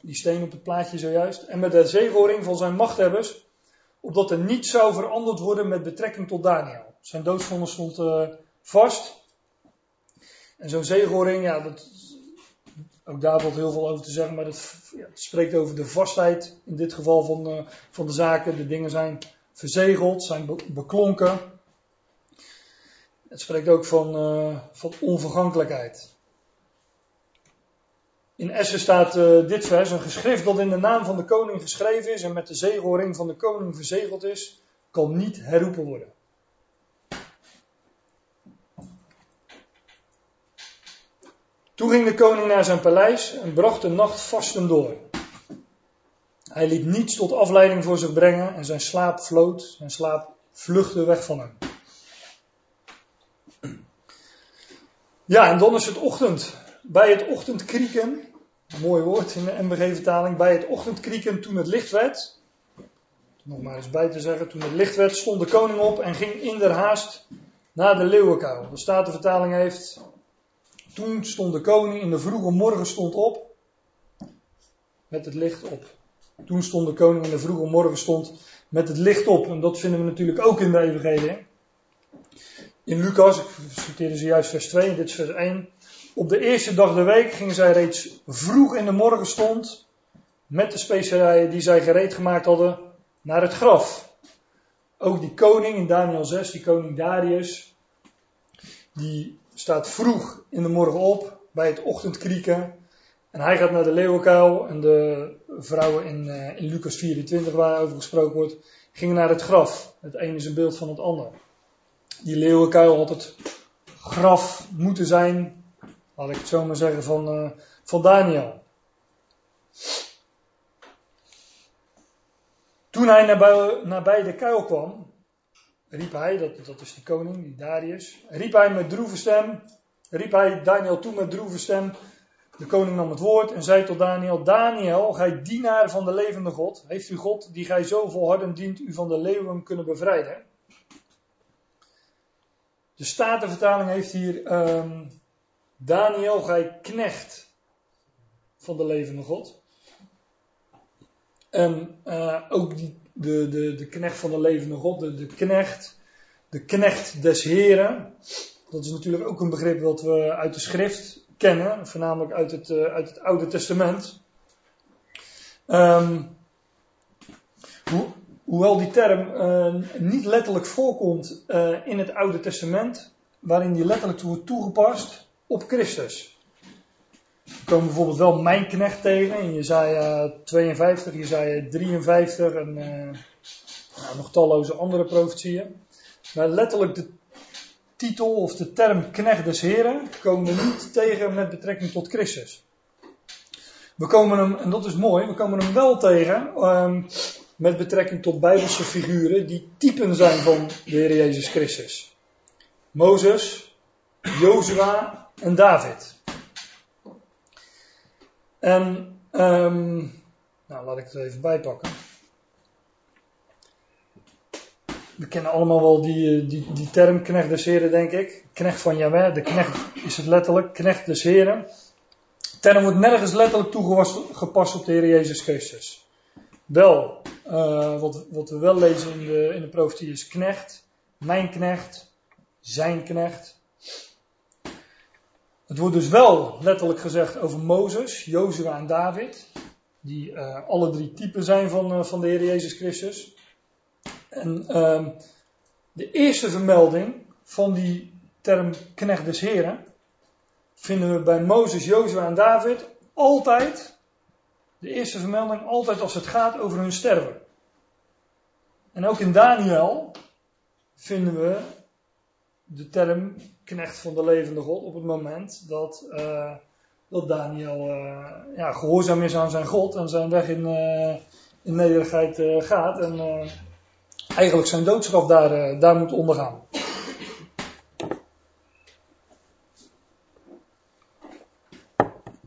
die steen op het plaatje zojuist. En met de zegelring van zijn machthebbers, opdat er niets zou veranderd worden met betrekking tot Daniel. Zijn doodsvonnis stond uh, vast. En zo'n zegelring, ja, dat, ook daar valt heel veel over te zeggen, maar dat ja, het spreekt over de vastheid in dit geval van, uh, van de zaken. De dingen zijn verzegeld, zijn be beklonken. Het spreekt ook van, van onvergankelijkheid. In Essen staat uh, dit vers, een geschrift dat in de naam van de koning geschreven is en met de zegelring van de koning verzegeld is, kan niet herroepen worden. Toen ging de koning naar zijn paleis en bracht de nacht vasten door. Hij liet niets tot afleiding voor zich brengen en zijn slaap vloot, zijn slaap vluchtte weg van hem. Ja, en dan is het ochtend. Bij het ochtendkrieken, mooi woord in de MBG-vertaling, bij het ochtendkrieken toen het licht werd, nog maar eens bij te zeggen, toen het licht werd, stond de koning op en ging in der haast naar de leeuwenkuil. De Statenvertaling heeft, toen stond de koning in de vroege morgen stond op, met het licht op. Toen stond de koning in de vroege morgen stond met het licht op. En dat vinden we natuurlijk ook in de evangelie. In Lucas, ik citeerde juist vers 2, dit is vers 1. Op de eerste dag der week gingen zij reeds vroeg in de morgen stond met de specerijen die zij gereed gemaakt hadden naar het graf. Ook die koning in Daniel 6, die koning Darius, die staat vroeg in de morgen op bij het ochtendkrieken. En hij gaat naar de leeuwenkuil en de vrouwen in, uh, in Lucas 24 waarover gesproken wordt, gingen naar het graf. Het een is een beeld van het ander. Die leeuwenkuil had het graf moeten zijn, laat ik het zo maar zeggen, van, uh, van Daniel. Toen hij nabij, de kuil kwam, riep hij, dat, dat is de koning, die Darius, riep hij met droeve stem, riep hij Daniel toe met droeve stem, de koning nam het woord en zei tot Daniel: Daniel, gij dienaar van de levende God, heeft u God, die gij zo volhardend dient, u van de leeuwen kunnen bevrijden? De Statenvertaling heeft hier um, Daniel, gij knecht van de levende God. En uh, ook die, de, de, de knecht van de levende God, de, knecht, de knecht des Heren. Dat is natuurlijk ook een begrip dat we uit de schrift kennen, voornamelijk uit het, uh, uit het Oude Testament. Ho hoewel die term uh, niet letterlijk voorkomt in het Oude Testament, waarin die letterlijk wordt toegepast op Christus. We komen bijvoorbeeld wel mijn knecht tegen in Jezaja 52, Jezaja 53 en nou, nog talloze andere profetieën. Maar letterlijk de titel of de term knecht des heren komen we niet tegen met betrekking tot Christus. We komen hem, en dat is mooi, we komen hem wel tegen um, met betrekking tot bijbelse figuren die typen zijn van de Heer Jezus Christus. Mozes, Jozua en David. En, um, nou laat ik het even bijpakken. we kennen allemaal wel die, eh, die, die term knecht des heren, denk ik. Knecht van Yahweh, de knecht is het letterlijk, knecht des heren. term wordt nergens letterlijk toegepast op de Heer Jezus Christus. Wel, uh, wat, wat we wel lezen in de, in de profetie is knecht, mijn knecht, zijn knecht. Het wordt dus wel letterlijk gezegd over Mozes, Jozua en David. Die uh, alle drie typen zijn van, uh, van de Heer Jezus Christus. En um, de eerste vermelding van die term knecht des heren vinden we bij Mozes, Jozua en David altijd, de eerste vermelding altijd als het gaat over hun sterven. En ook in Daniel vinden we de term knecht van de levende God op het moment dat, uh, dat Daniel uh, ja, gehoorzaam is aan zijn God en zijn weg in, uh, in nederigheid gaat. En eigenlijk zijn doodstraf daar, daar moet ondergaan.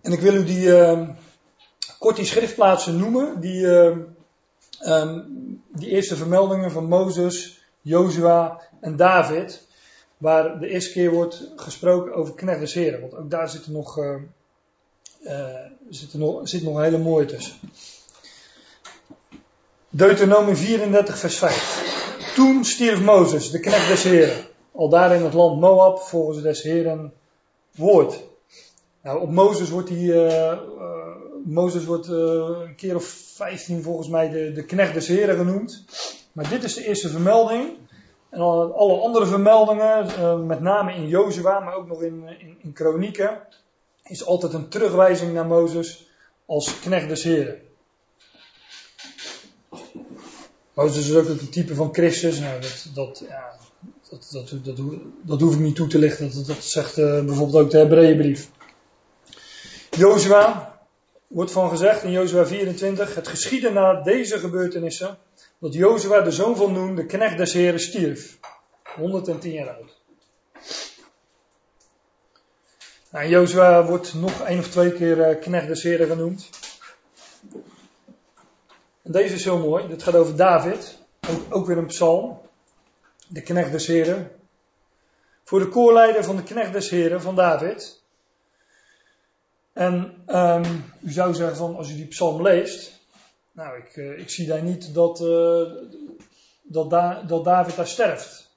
En ik wil u die, uh, kort die schriftplaatsen noemen, die, uh, um, die eerste vermeldingen van Mozes, Jozua en David, waar de eerste keer wordt gesproken over knecht want ook daar zitten nog, zit, er nog, zit nog een hele mooie tussen. Deuteronomie 34, vers 5. Toen stierf Mozes, de knecht des Heren, al daar in het land Moab, volgens des Heren woord. Nou, op Mozes wordt hij, uh, uh, Mozes wordt uh, een keer of 15 volgens mij de, de knecht des Heren genoemd. Maar dit is de eerste vermelding. En alle andere vermeldingen, met name in Jozua, maar ook nog in, in, in Kronieken, is altijd een terugwijzing naar Mozes als knecht des Heren. Mozes is ook het type van Christus. Nou, dat, dat, ja, dat, dat, dat, dat, hoef ik niet toe te lichten. Dat, dat zegt uh, bijvoorbeeld ook de Hebreeënbrief. Jozua wordt van gezegd in Jozua 24. Het geschiedde na deze gebeurtenissen dat Jozua de zoon van Noen, de knecht des Heren, stierf. 110 jaar oud. Nou, Jozua wordt nog één of twee keer uh, knecht des Heren genoemd. En deze is heel mooi. Dit gaat over David. Ook, ook weer een psalm. De knecht des Heren. Voor de koorleider van de knecht des Heren van David. En um, u zou zeggen van als u die psalm leest. Nou, ik, uh, ik zie daar niet dat, uh, dat, da dat David daar sterft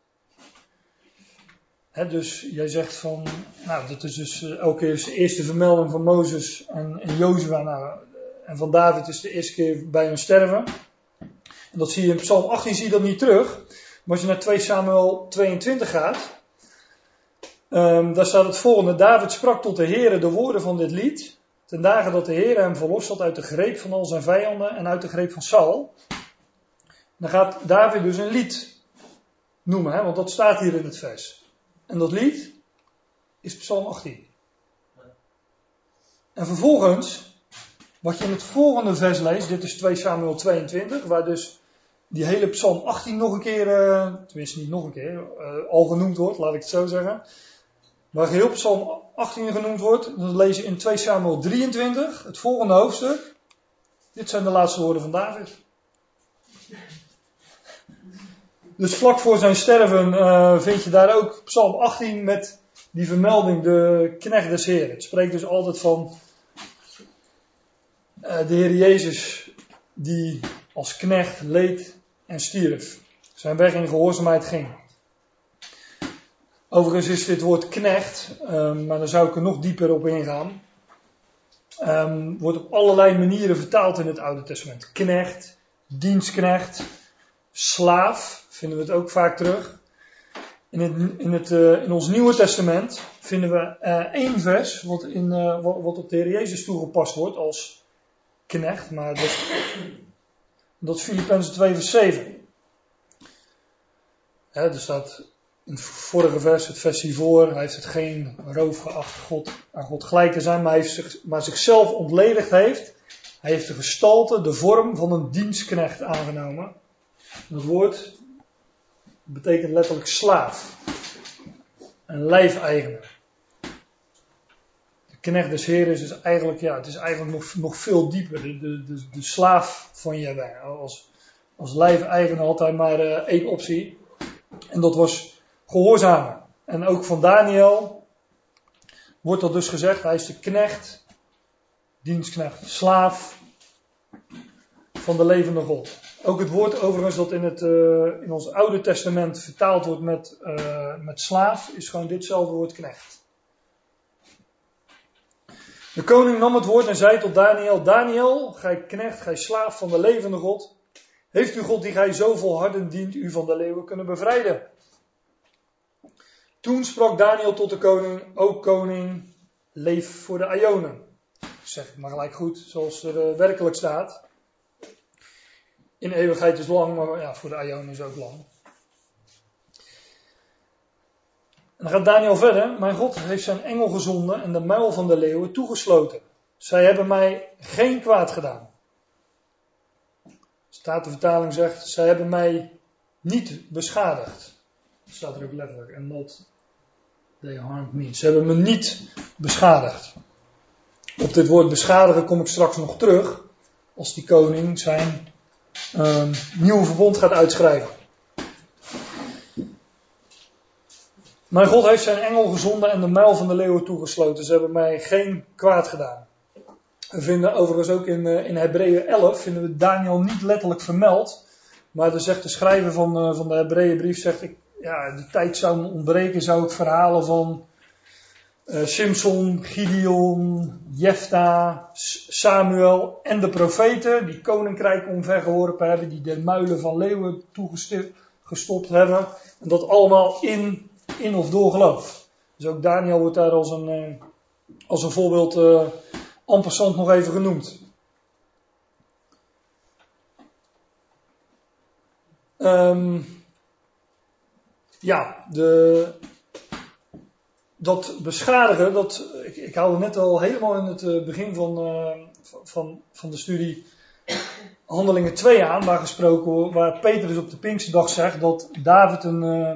dus jij zegt van, nou, dat is dus uh, elke keer de eerste vermelding van Mozes en, en Jozua. Nou, en van David is de eerste keer bij hun sterven. En dat zie je in Psalm 18 zie je dat niet terug. Maar als je naar 2 Samuel 22 gaat, um, daar staat het volgende. David sprak tot de Heere de woorden van dit lied. Ten dagen dat de Heere hem verlost had uit de greep van al zijn vijanden en uit de greep van Saul. Dan gaat David dus een lied noemen, hè, want dat staat hier in het vers. En dat lied is Psalm 18. En vervolgens, wat je in het volgende vers leest, dit is 2 Samuel 22, waar dus die hele Psalm 18 nog een keer, uh, tenminste niet nog een keer, uh, al genoemd wordt, laat ik het zo zeggen. Waar heel Psalm 18 genoemd wordt, lees je in 2 Samuel 23, het volgende hoofdstuk. Dit zijn de laatste woorden van David. Dus vlak voor zijn sterven uh, vind je daar ook Psalm 18 met die vermelding, de knecht des Heeren. Het spreekt dus altijd van uh, de Heer Jezus die als knecht leed en stierf. Zijn weg in gehoorzaamheid ging. Overigens is dit woord knecht, um, maar daar zou ik er nog dieper op ingaan. Um, wordt op allerlei manieren vertaald in het Oude Testament. Knecht, dienstknecht, slaaf, vinden we het ook vaak terug. In, het, in, het, uh, in ons Nieuwe Testament vinden we uh, één vers wat, in, uh, wat, op de Heer Jezus toegepast wordt als knecht, maar dat, dat is Filippenzen 2 vers 7. Hè, er staat in het vorige vers, het vers hiervoor, hij heeft het geen roof geacht God, aan God gelijk te zijn, maar, hij heeft maar zichzelf ontledigd heeft. Hij heeft de gestalte, de vorm van een dienstknecht aangenomen. Dat woord betekent letterlijk slaaf. Een lijfeigenaar. De knecht des Heeren is dus eigenlijk, ja, het is eigenlijk nog, nog veel dieper. De, de, de, slaaf van Jaweh. Als, als lijfeigenaar had hij maar uh, één optie. En dat was gehoorzamen. En ook van Daniel wordt dat dus gezegd. Hij is de knecht, dienstknecht, slaaf van de levende God. Ook het woord overigens dat in, het, uh, in ons Oude Testament vertaald wordt met, uh, met slaaf, is gewoon ditzelfde woord knecht. De koning nam het woord en zei tot Daniel, Daniel, gij knecht, gij slaaf van de levende God, heeft u God die gij zo volhardend dient u van de leeuwen kunnen bevrijden? Toen sprak Daniel tot de koning, o koning, leef voor de Ionen. Zeg ik maar gelijk goed, zoals er uh, werkelijk staat in eeuwigheid is lang, maar ja, voor de Ion is ook lang. En dan gaat Daniel verder. Mijn God heeft zijn engel gezonden en de muil van de leeuwen toegesloten. Zij hebben mij geen kwaad gedaan. Staat de vertaling zegt, zij hebben mij niet beschadigd. Staat er ook letterlijk. En not they harmed me. Ze hebben me niet beschadigd. Op dit woord beschadigen kom ik straks nog terug. Als die koning zijn um, nieuwe verbond gaat uitschrijven. Mijn God heeft zijn engel gezonden en de muil van de leeuwen toegesloten. Ze hebben mij geen kwaad gedaan. We vinden overigens ook in, uh, in Hebreeën 11, vinden we Daniel niet letterlijk vermeld. Maar er zegt de schrijver van, uh, van de Hebreeënbrief, zegt ik, ja, de tijd zou ontbreken, zou ik verhalen van uh, Simson, Gideon, Jefta, Samuel en de profeten, die koninkrijk omvergeworpen hebben, die de muilen van leeuwen toegestopt hebben. En dat allemaal in, in of door geloof. Dus ook Daniel wordt daar als een, uh, als een voorbeeld uh, en passant nog even genoemd. Um, ja, de, dat beschadigen, dat, ik, ik haalde net al helemaal in het eh, begin van, uh, van, van de studie Handelingen 2 aan, waar gesproken waar Petrus op de Pinksterdag zegt dat David een, uh,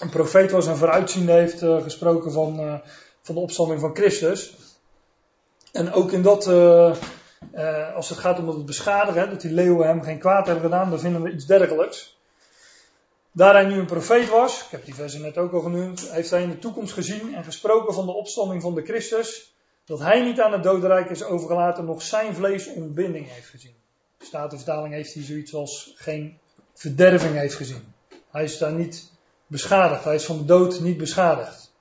een profeet was en vooruitziende heeft gesproken van, van de opstanding van Christus. En ook in dat, als het gaat om het beschadigen, dat die leeuwen hem geen kwaad hebben gedaan, dan vinden we iets dergelijks. Daar hij nu een profeet was, ik heb die versen net ook al genoemd, heeft hij in de toekomst gezien en gesproken van de opstanding van de Christus, dat hij niet aan het dodenrijk is overgelaten, nog zijn vlees ontbinding heeft gezien. De Statenvertaling heeft hij zoiets als geen verderving heeft gezien. Hij is daar niet beschadigd, hij is van de dood niet beschadigd.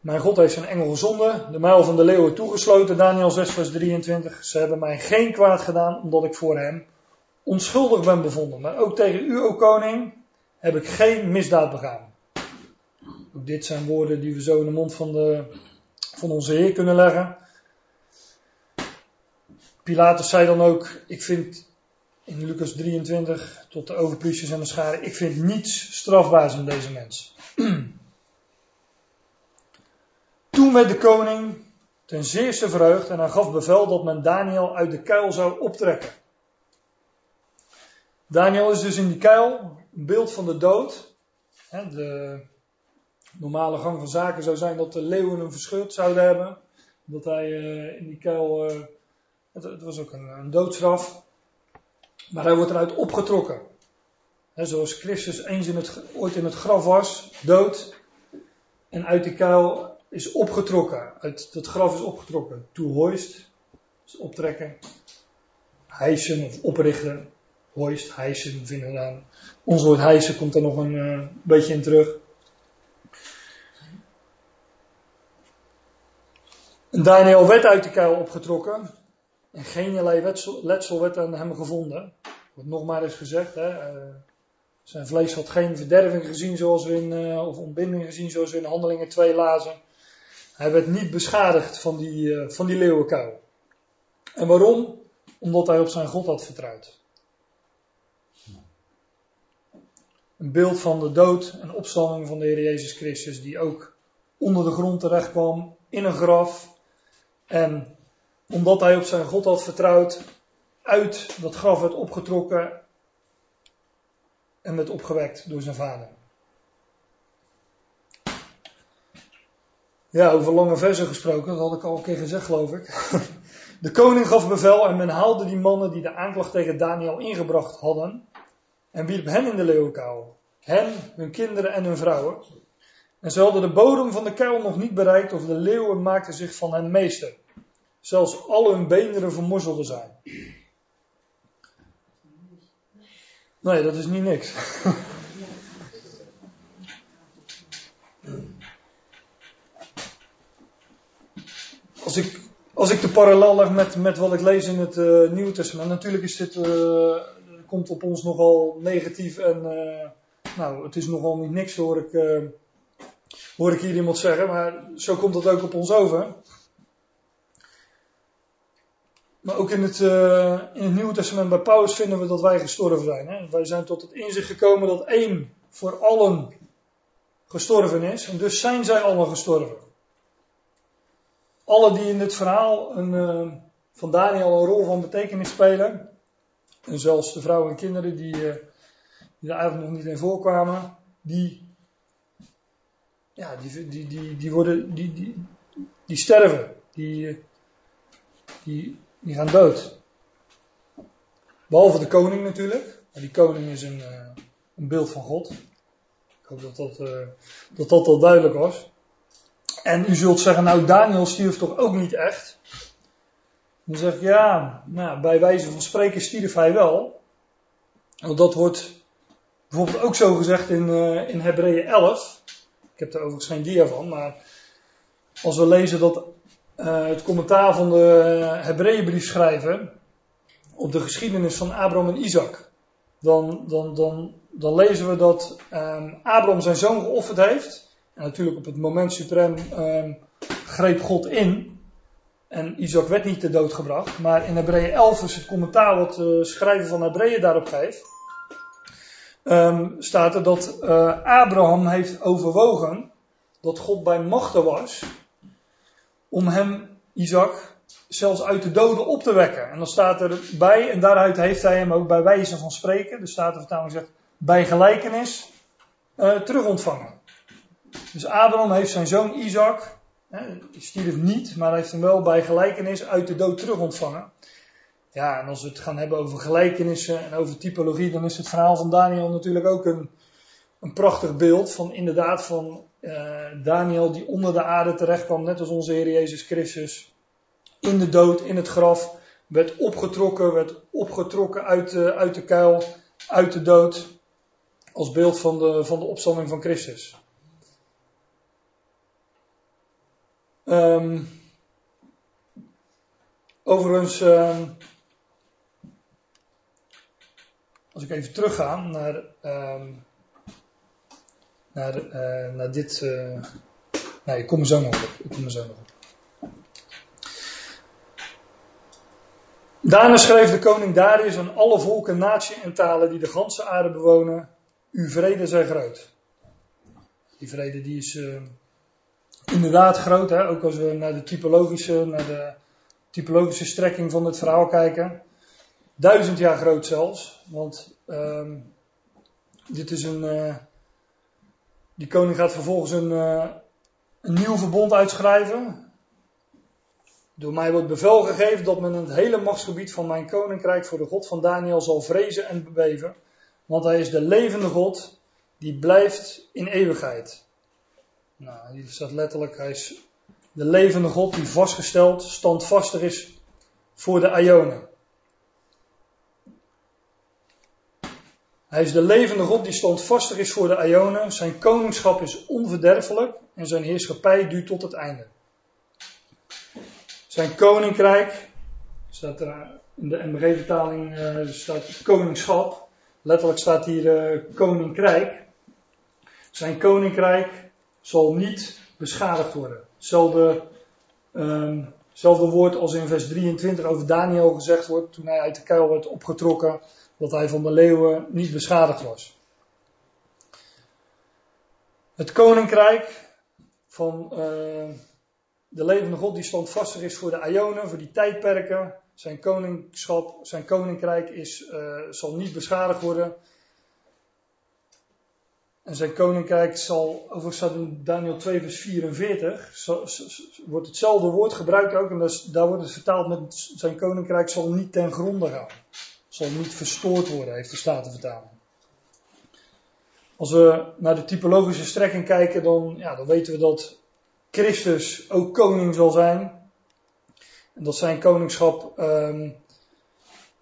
Mijn God heeft zijn engel gezonden, de muil van de leeuwen toegesloten, Daniel 6 vers 23. Ze hebben mij geen kwaad gedaan, omdat ik voor hem onschuldig ben bevonden. Maar ook tegen u, o koning, heb ik geen misdaad begaan. Ook dit zijn woorden die we zo in de mond van, de, van onze Heer kunnen leggen. Pilatus zei dan ook, ik vind in Lucas 23 tot de overpriesters en de scharen, ik vind niets strafbaars in deze mens. Toen werd de koning ten zeerste verheugd en hij gaf bevel dat men Daniel uit de kuil zou optrekken. Daniel is dus in die kuil, een beeld van de dood. De normale gang van zaken zou zijn dat de leeuwen hem verscheurd zouden hebben. Dat hij eh, in die kuil, uh, het, was ook een, doodstraf. Maar hij wordt eruit opgetrokken. zoals Christus eens in het, ooit in het graf was, dood. En uit die kuil is opgetrokken. Uit dat graf is opgetrokken. To hoist, dus optrekken. Hijsen of oprichten hoist, hijsen vinden we dan. Ons woord hijsen komt er nog een uh, beetje in terug. Daniel werd uit de kuil opgetrokken. En geen letsel, letsel werd aan hem gevonden. Wordt nog maar eens gezegd. Hè, uh, zijn vlees had geen verderving gezien zoals we in, uh, of ontbinding gezien zoals we in Handelingen 2 lazen. Hij werd niet beschadigd van die, van die leeuwenkuil. En waarom? Omdat hij op zijn God had vertrouwd. Een beeld van de dood en opstanding van de Heer Jezus Christus, die ook onder de grond terecht kwam, in een graf. En omdat hij op zijn God had vertrouwd, uit dat graf werd opgetrokken en werd opgewekt door zijn vader. Ja, over lange versen gesproken, dat had ik al een keer gezegd, geloof ik. De koning gaf bevel en men haalde die mannen die de aanklacht tegen Daniel ingebracht hadden en wierp hen in de leeuwenkuil. Hen, hun kinderen en hun vrouwen. En ze hadden de bodem van de kuil nog niet bereikt of de leeuwen maakten zich van hen meester. Zelfs al hun beenderen vermozzelden zijn. Nee, dat is niet niks. Als ik, als ik de parallel leg met, met wat ik lees in het uh, Nieuwe Testament, natuurlijk is dit uh, komt op ons nogal negatief en uh, nou, het is nogal niet niks hoor ik, uh, hoor ik hier iemand zeggen, maar zo komt dat ook op ons over. Maar ook in het, uh, in het Nieuwe Testament bij Paulus vinden we dat wij gestorven zijn. Hè? Wij zijn tot het inzicht gekomen dat één voor allen gestorven is. En dus zijn zij allen gestorven. Alle die in dit verhaal een, van Daniel een rol van betekenis spelen, en zelfs de vrouwen en kinderen die, uh, die er eigenlijk nog niet in voorkwamen, die, ja, die, die, die, die, worden, die, die, die sterven. Die, die, die gaan dood. Behalve de koning natuurlijk. Die koning is een, uh, een beeld van God. Ik hoop dat dat, dat dat al duidelijk was. En u zult zeggen, nou Daniel stierf toch ook niet echt? Dan zeg ik, ja, nou, bij wijze van spreken stierf hij wel. Want dat wordt bijvoorbeeld ook zo gezegd in, uh, in Hebreeën 11. Ik heb er overigens geen dia van, maar als we lezen dat uh, het commentaar van de Hebreeënbrief schrijven op de geschiedenis van Abraham en Isaac, dan, dan, dan, dan lezen we dat um, Abraham zijn zoon geofferd heeft En natuurlijk op het moment suprem ehm, greep God in. En Isaac werd niet te dood gebracht. Maar in Hebreeën 11 is het commentaar wat de schrijver van Hebreeën daarop geeft. Um, staat er dat uh, Abraham heeft overwogen dat God bij machten was om hem, Isaac, zelfs uit de doden op te wekken. En dan staat erbij, en daaruit heeft hij hem ook bij wijze van spreken, er vertaling zegt, bij gelijkenis uh, terug ontvangen. Dus Abraham heeft zijn zoon Isaac, hè, stierf niet, maar heeft hem wel bij gelijkenis uit de dood terug ontvangen. Ja, en als we het gaan hebben over gelijkenissen en over typologie, dan is het verhaal van Daniel natuurlijk ook een, een prachtig beeld van inderdaad van uh, Daniel die onder de aarde terecht kwam, net als onze Heer Jezus Christus, in de dood, in het graf, werd opgetrokken, werd opgetrokken uit de, uit de kuil, uit de dood, als beeld van de, van de opstanding van Christus. Um, overigens, um, als ik even terugga naar, um, naar, uh, naar dit. Uh, nee, ik kom er zo nog op. Ik kom er zo nog op. Daarna schreef de koning Darius aan alle volken, naties en talen die de ganse aarde bewonen: Uw vrede zij groot. Die vrede die is inderdaad groot, hè? ook als we naar de typologische, naar de typologische strekking van het verhaal kijken. Duizend jaar groot zelfs, want um, dit is een. Uh, die koning gaat vervolgens een, uh, een nieuw verbond uitschrijven. Door mij wordt bevel gegeven dat men het hele machtsgebied van mijn koninkrijk voor de God van Daniel zal vrezen en beweven. Want hij is de levende God die blijft in eeuwigheid. Nou, hier staat letterlijk, hij is de levende God die vastgesteld, standvastig is voor de Ionen. Hij is de levende God die standvastig is voor de Ionen. Zijn koningschap is onverderfelijk en zijn heerschappij duurt tot het einde. Zijn koninkrijk, staat er in de MBG-vertaling uh, staat koningschap. Letterlijk staat hier uh, koninkrijk. Zijn koninkrijk zal niet beschadigd worden. Hetzelfde, hetzelfde woord als in vers 23 over Daniel gezegd wordt toen hij uit de kuil werd opgetrokken, dat hij van de leeuwen niet beschadigd was. Het koninkrijk van uh, de levende God die standvastig is voor de Ionen, voor die tijdperken. Zijn koningschap, zijn koninkrijk is, uh, zal niet beschadigd worden. En zijn koninkrijk zal, overigens staat in Daniel 2 vers 44, zo, wordt hetzelfde woord gebruikt ook. En daar wordt het vertaald met zijn koninkrijk zal niet ten gronde gaan. Zal niet verstoord worden, heeft de Statenvertaling. Als we naar de typologische strekking kijken, dan, ja, dan weten we dat Christus ook koning zal zijn. En dat zijn koningschap um,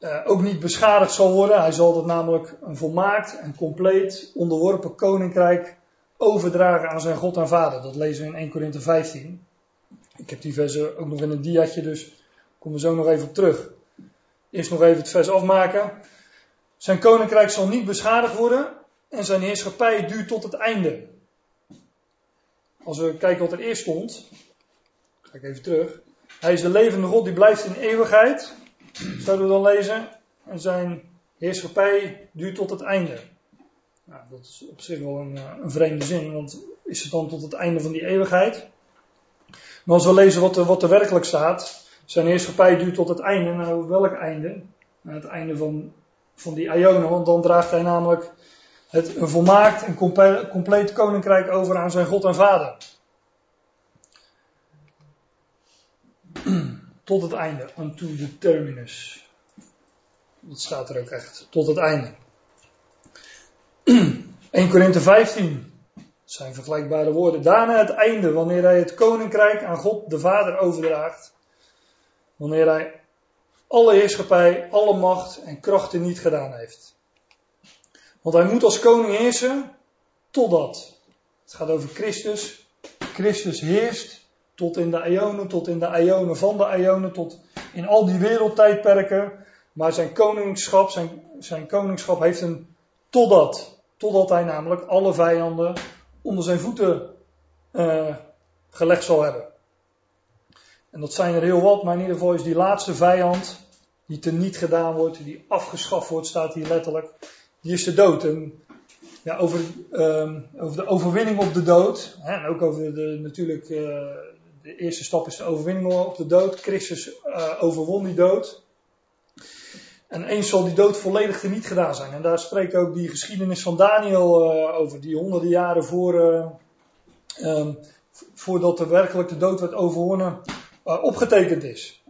uh, ook niet beschadigd zal worden. Hij zal dat namelijk een volmaakt en compleet onderworpen koninkrijk overdragen aan zijn God en Vader. Dat lezen we in 1 Korinthe 15. Ik heb die versen ook nog in een diatje, dus komen we zo nog even op terug. Eerst nog even het vers afmaken. Zijn koninkrijk zal niet beschadigd worden en zijn heerschappij duurt tot het einde. Als we kijken wat er eerst stond, ga ik even terug. Hij is de levende God die blijft in eeuwigheid. Zouden we dan lezen. En zijn heerschappij duurt tot het einde. Nou, dat is op zich wel een, eh, een, vreemde zin, want is het dan tot het einde van die eeuwigheid? Maar als we lezen wat er, wat er werkelijk staat, zijn heerschappij duurt tot het einde. Nou, welk einde? Nou, het einde van, van die Ionen, want dan draagt hij namelijk het een volmaakt en compleet koninkrijk over aan zijn God en Vader. Tot het einde, unto the terminus. Dat staat er ook echt, tot het einde. 1 Korinthe 15, dat zijn vergelijkbare woorden. Daarna het einde, wanneer hij het koninkrijk aan God de Vader overdraagt. Wanneer hij alle heerschappij, alle macht en krachten niet gedaan heeft. Want hij moet als koning heersen totdat. Het gaat over Christus. Christus heerst tot in de Ionen, tot in de Ionen van de Ionen, tot in al die wereldtijdperken. Maar zijn koningschap, zijn, zijn koningschap heeft een totdat. Totdat hij namelijk alle vijanden onder zijn voeten uh, gelegd zal hebben. En dat zijn er heel wat, maar in ieder geval is die laatste vijand, die teniet gedaan wordt, die afgeschaft wordt, staat hier letterlijk, die is de dood. En ja, over, um, over de overwinning op de dood, hè, en ook over de, natuurlijk, uh, de eerste stap is de overwinning op de dood. Christus uh, overwon die dood. En eens zal die dood volledig teniet gedaan zijn. En daar spreekt ook die geschiedenis van Daniel uh, over, die honderden jaren voor, um, voordat de werkelijk de dood werd overwonnen, opgetekend is.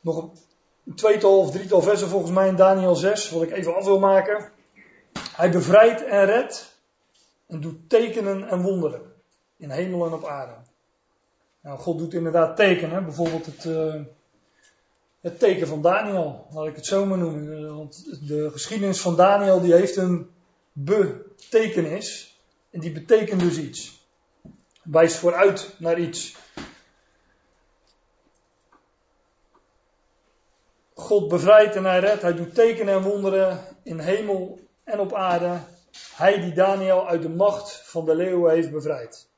Nog een tweetal of drietal versen volgens mij in Daniel 6, wat ik even af wil maken. Hij bevrijdt en redt en doet tekenen en wonderen in hemel en op aarde. Nou, God doet inderdaad tekenen, bijvoorbeeld het, uh, het teken van Daniel, laat ik het zo maar noemen. Eh, want de geschiedenis van Daniel die heeft een betekenis en die betekent dus iets. Wijst vooruit naar iets. God bevrijdt en hij redt. Hij doet tekenen en wonderen in hemel en op aarde. Hij die Daniel uit de macht van de leeuwen heeft bevrijd.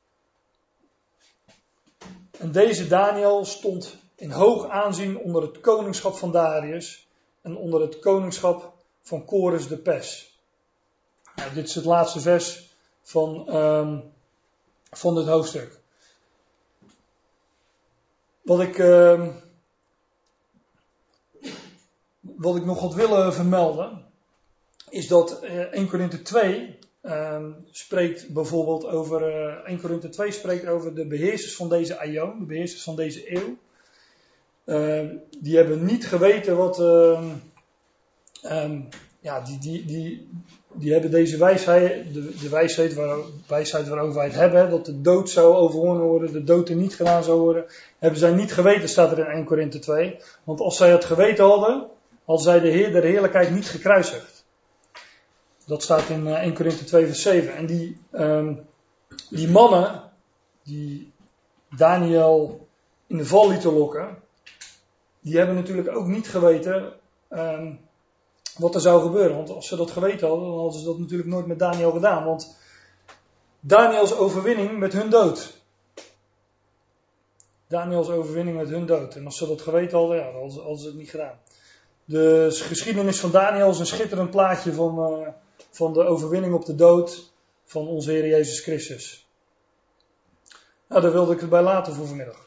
En deze Daniel stond in hoog aanzien onder het koningschap van Darius en onder het koningschap van Chorus de Pes. Nou, dit is het laatste vers van, um, van dit hoofdstuk. Wat ik, um, wat ik nog had willen vermelden, is dat uh, 1 Korinthe 2 uh, spreekt bijvoorbeeld over, uh, 1 Korinthe 2 spreekt over de beheersers van deze aion, de beheersers van deze eeuw. Uh, die hebben niet geweten wat, um, ja, die, die, die, die hebben deze wijsheid, de, de wijsheid, waar, wijsheid waarover wij het hebben, dat de dood zou overwonnen worden, de dood er niet gedaan zou worden, hebben zij niet geweten, staat er in 1 Korinthe 2. Want als zij het geweten hadden, hadden zij de Heer der Heerlijkheid niet gekruisigd. Dat staat in 1 eh, Korinthe 2 vers 7. En die, um, die mannen, die Daniel in de val lieten lokken, die hebben natuurlijk ook niet geweten um, wat er zou gebeuren. Want als ze dat geweten hadden, dan hadden ze dat natuurlijk nooit met Daniel gedaan. Want Daniels overwinning met hun dood. Daniels overwinning met hun dood. En als ze dat geweten hadden, ja, dan hadden ze, het niet gedaan. De geschiedenis van Daniel is een schitterend plaatje van, uh, van de overwinning op de dood van onze Heer Jezus Christus. Nou, daar wilde ik het bij laten voor vanmiddag.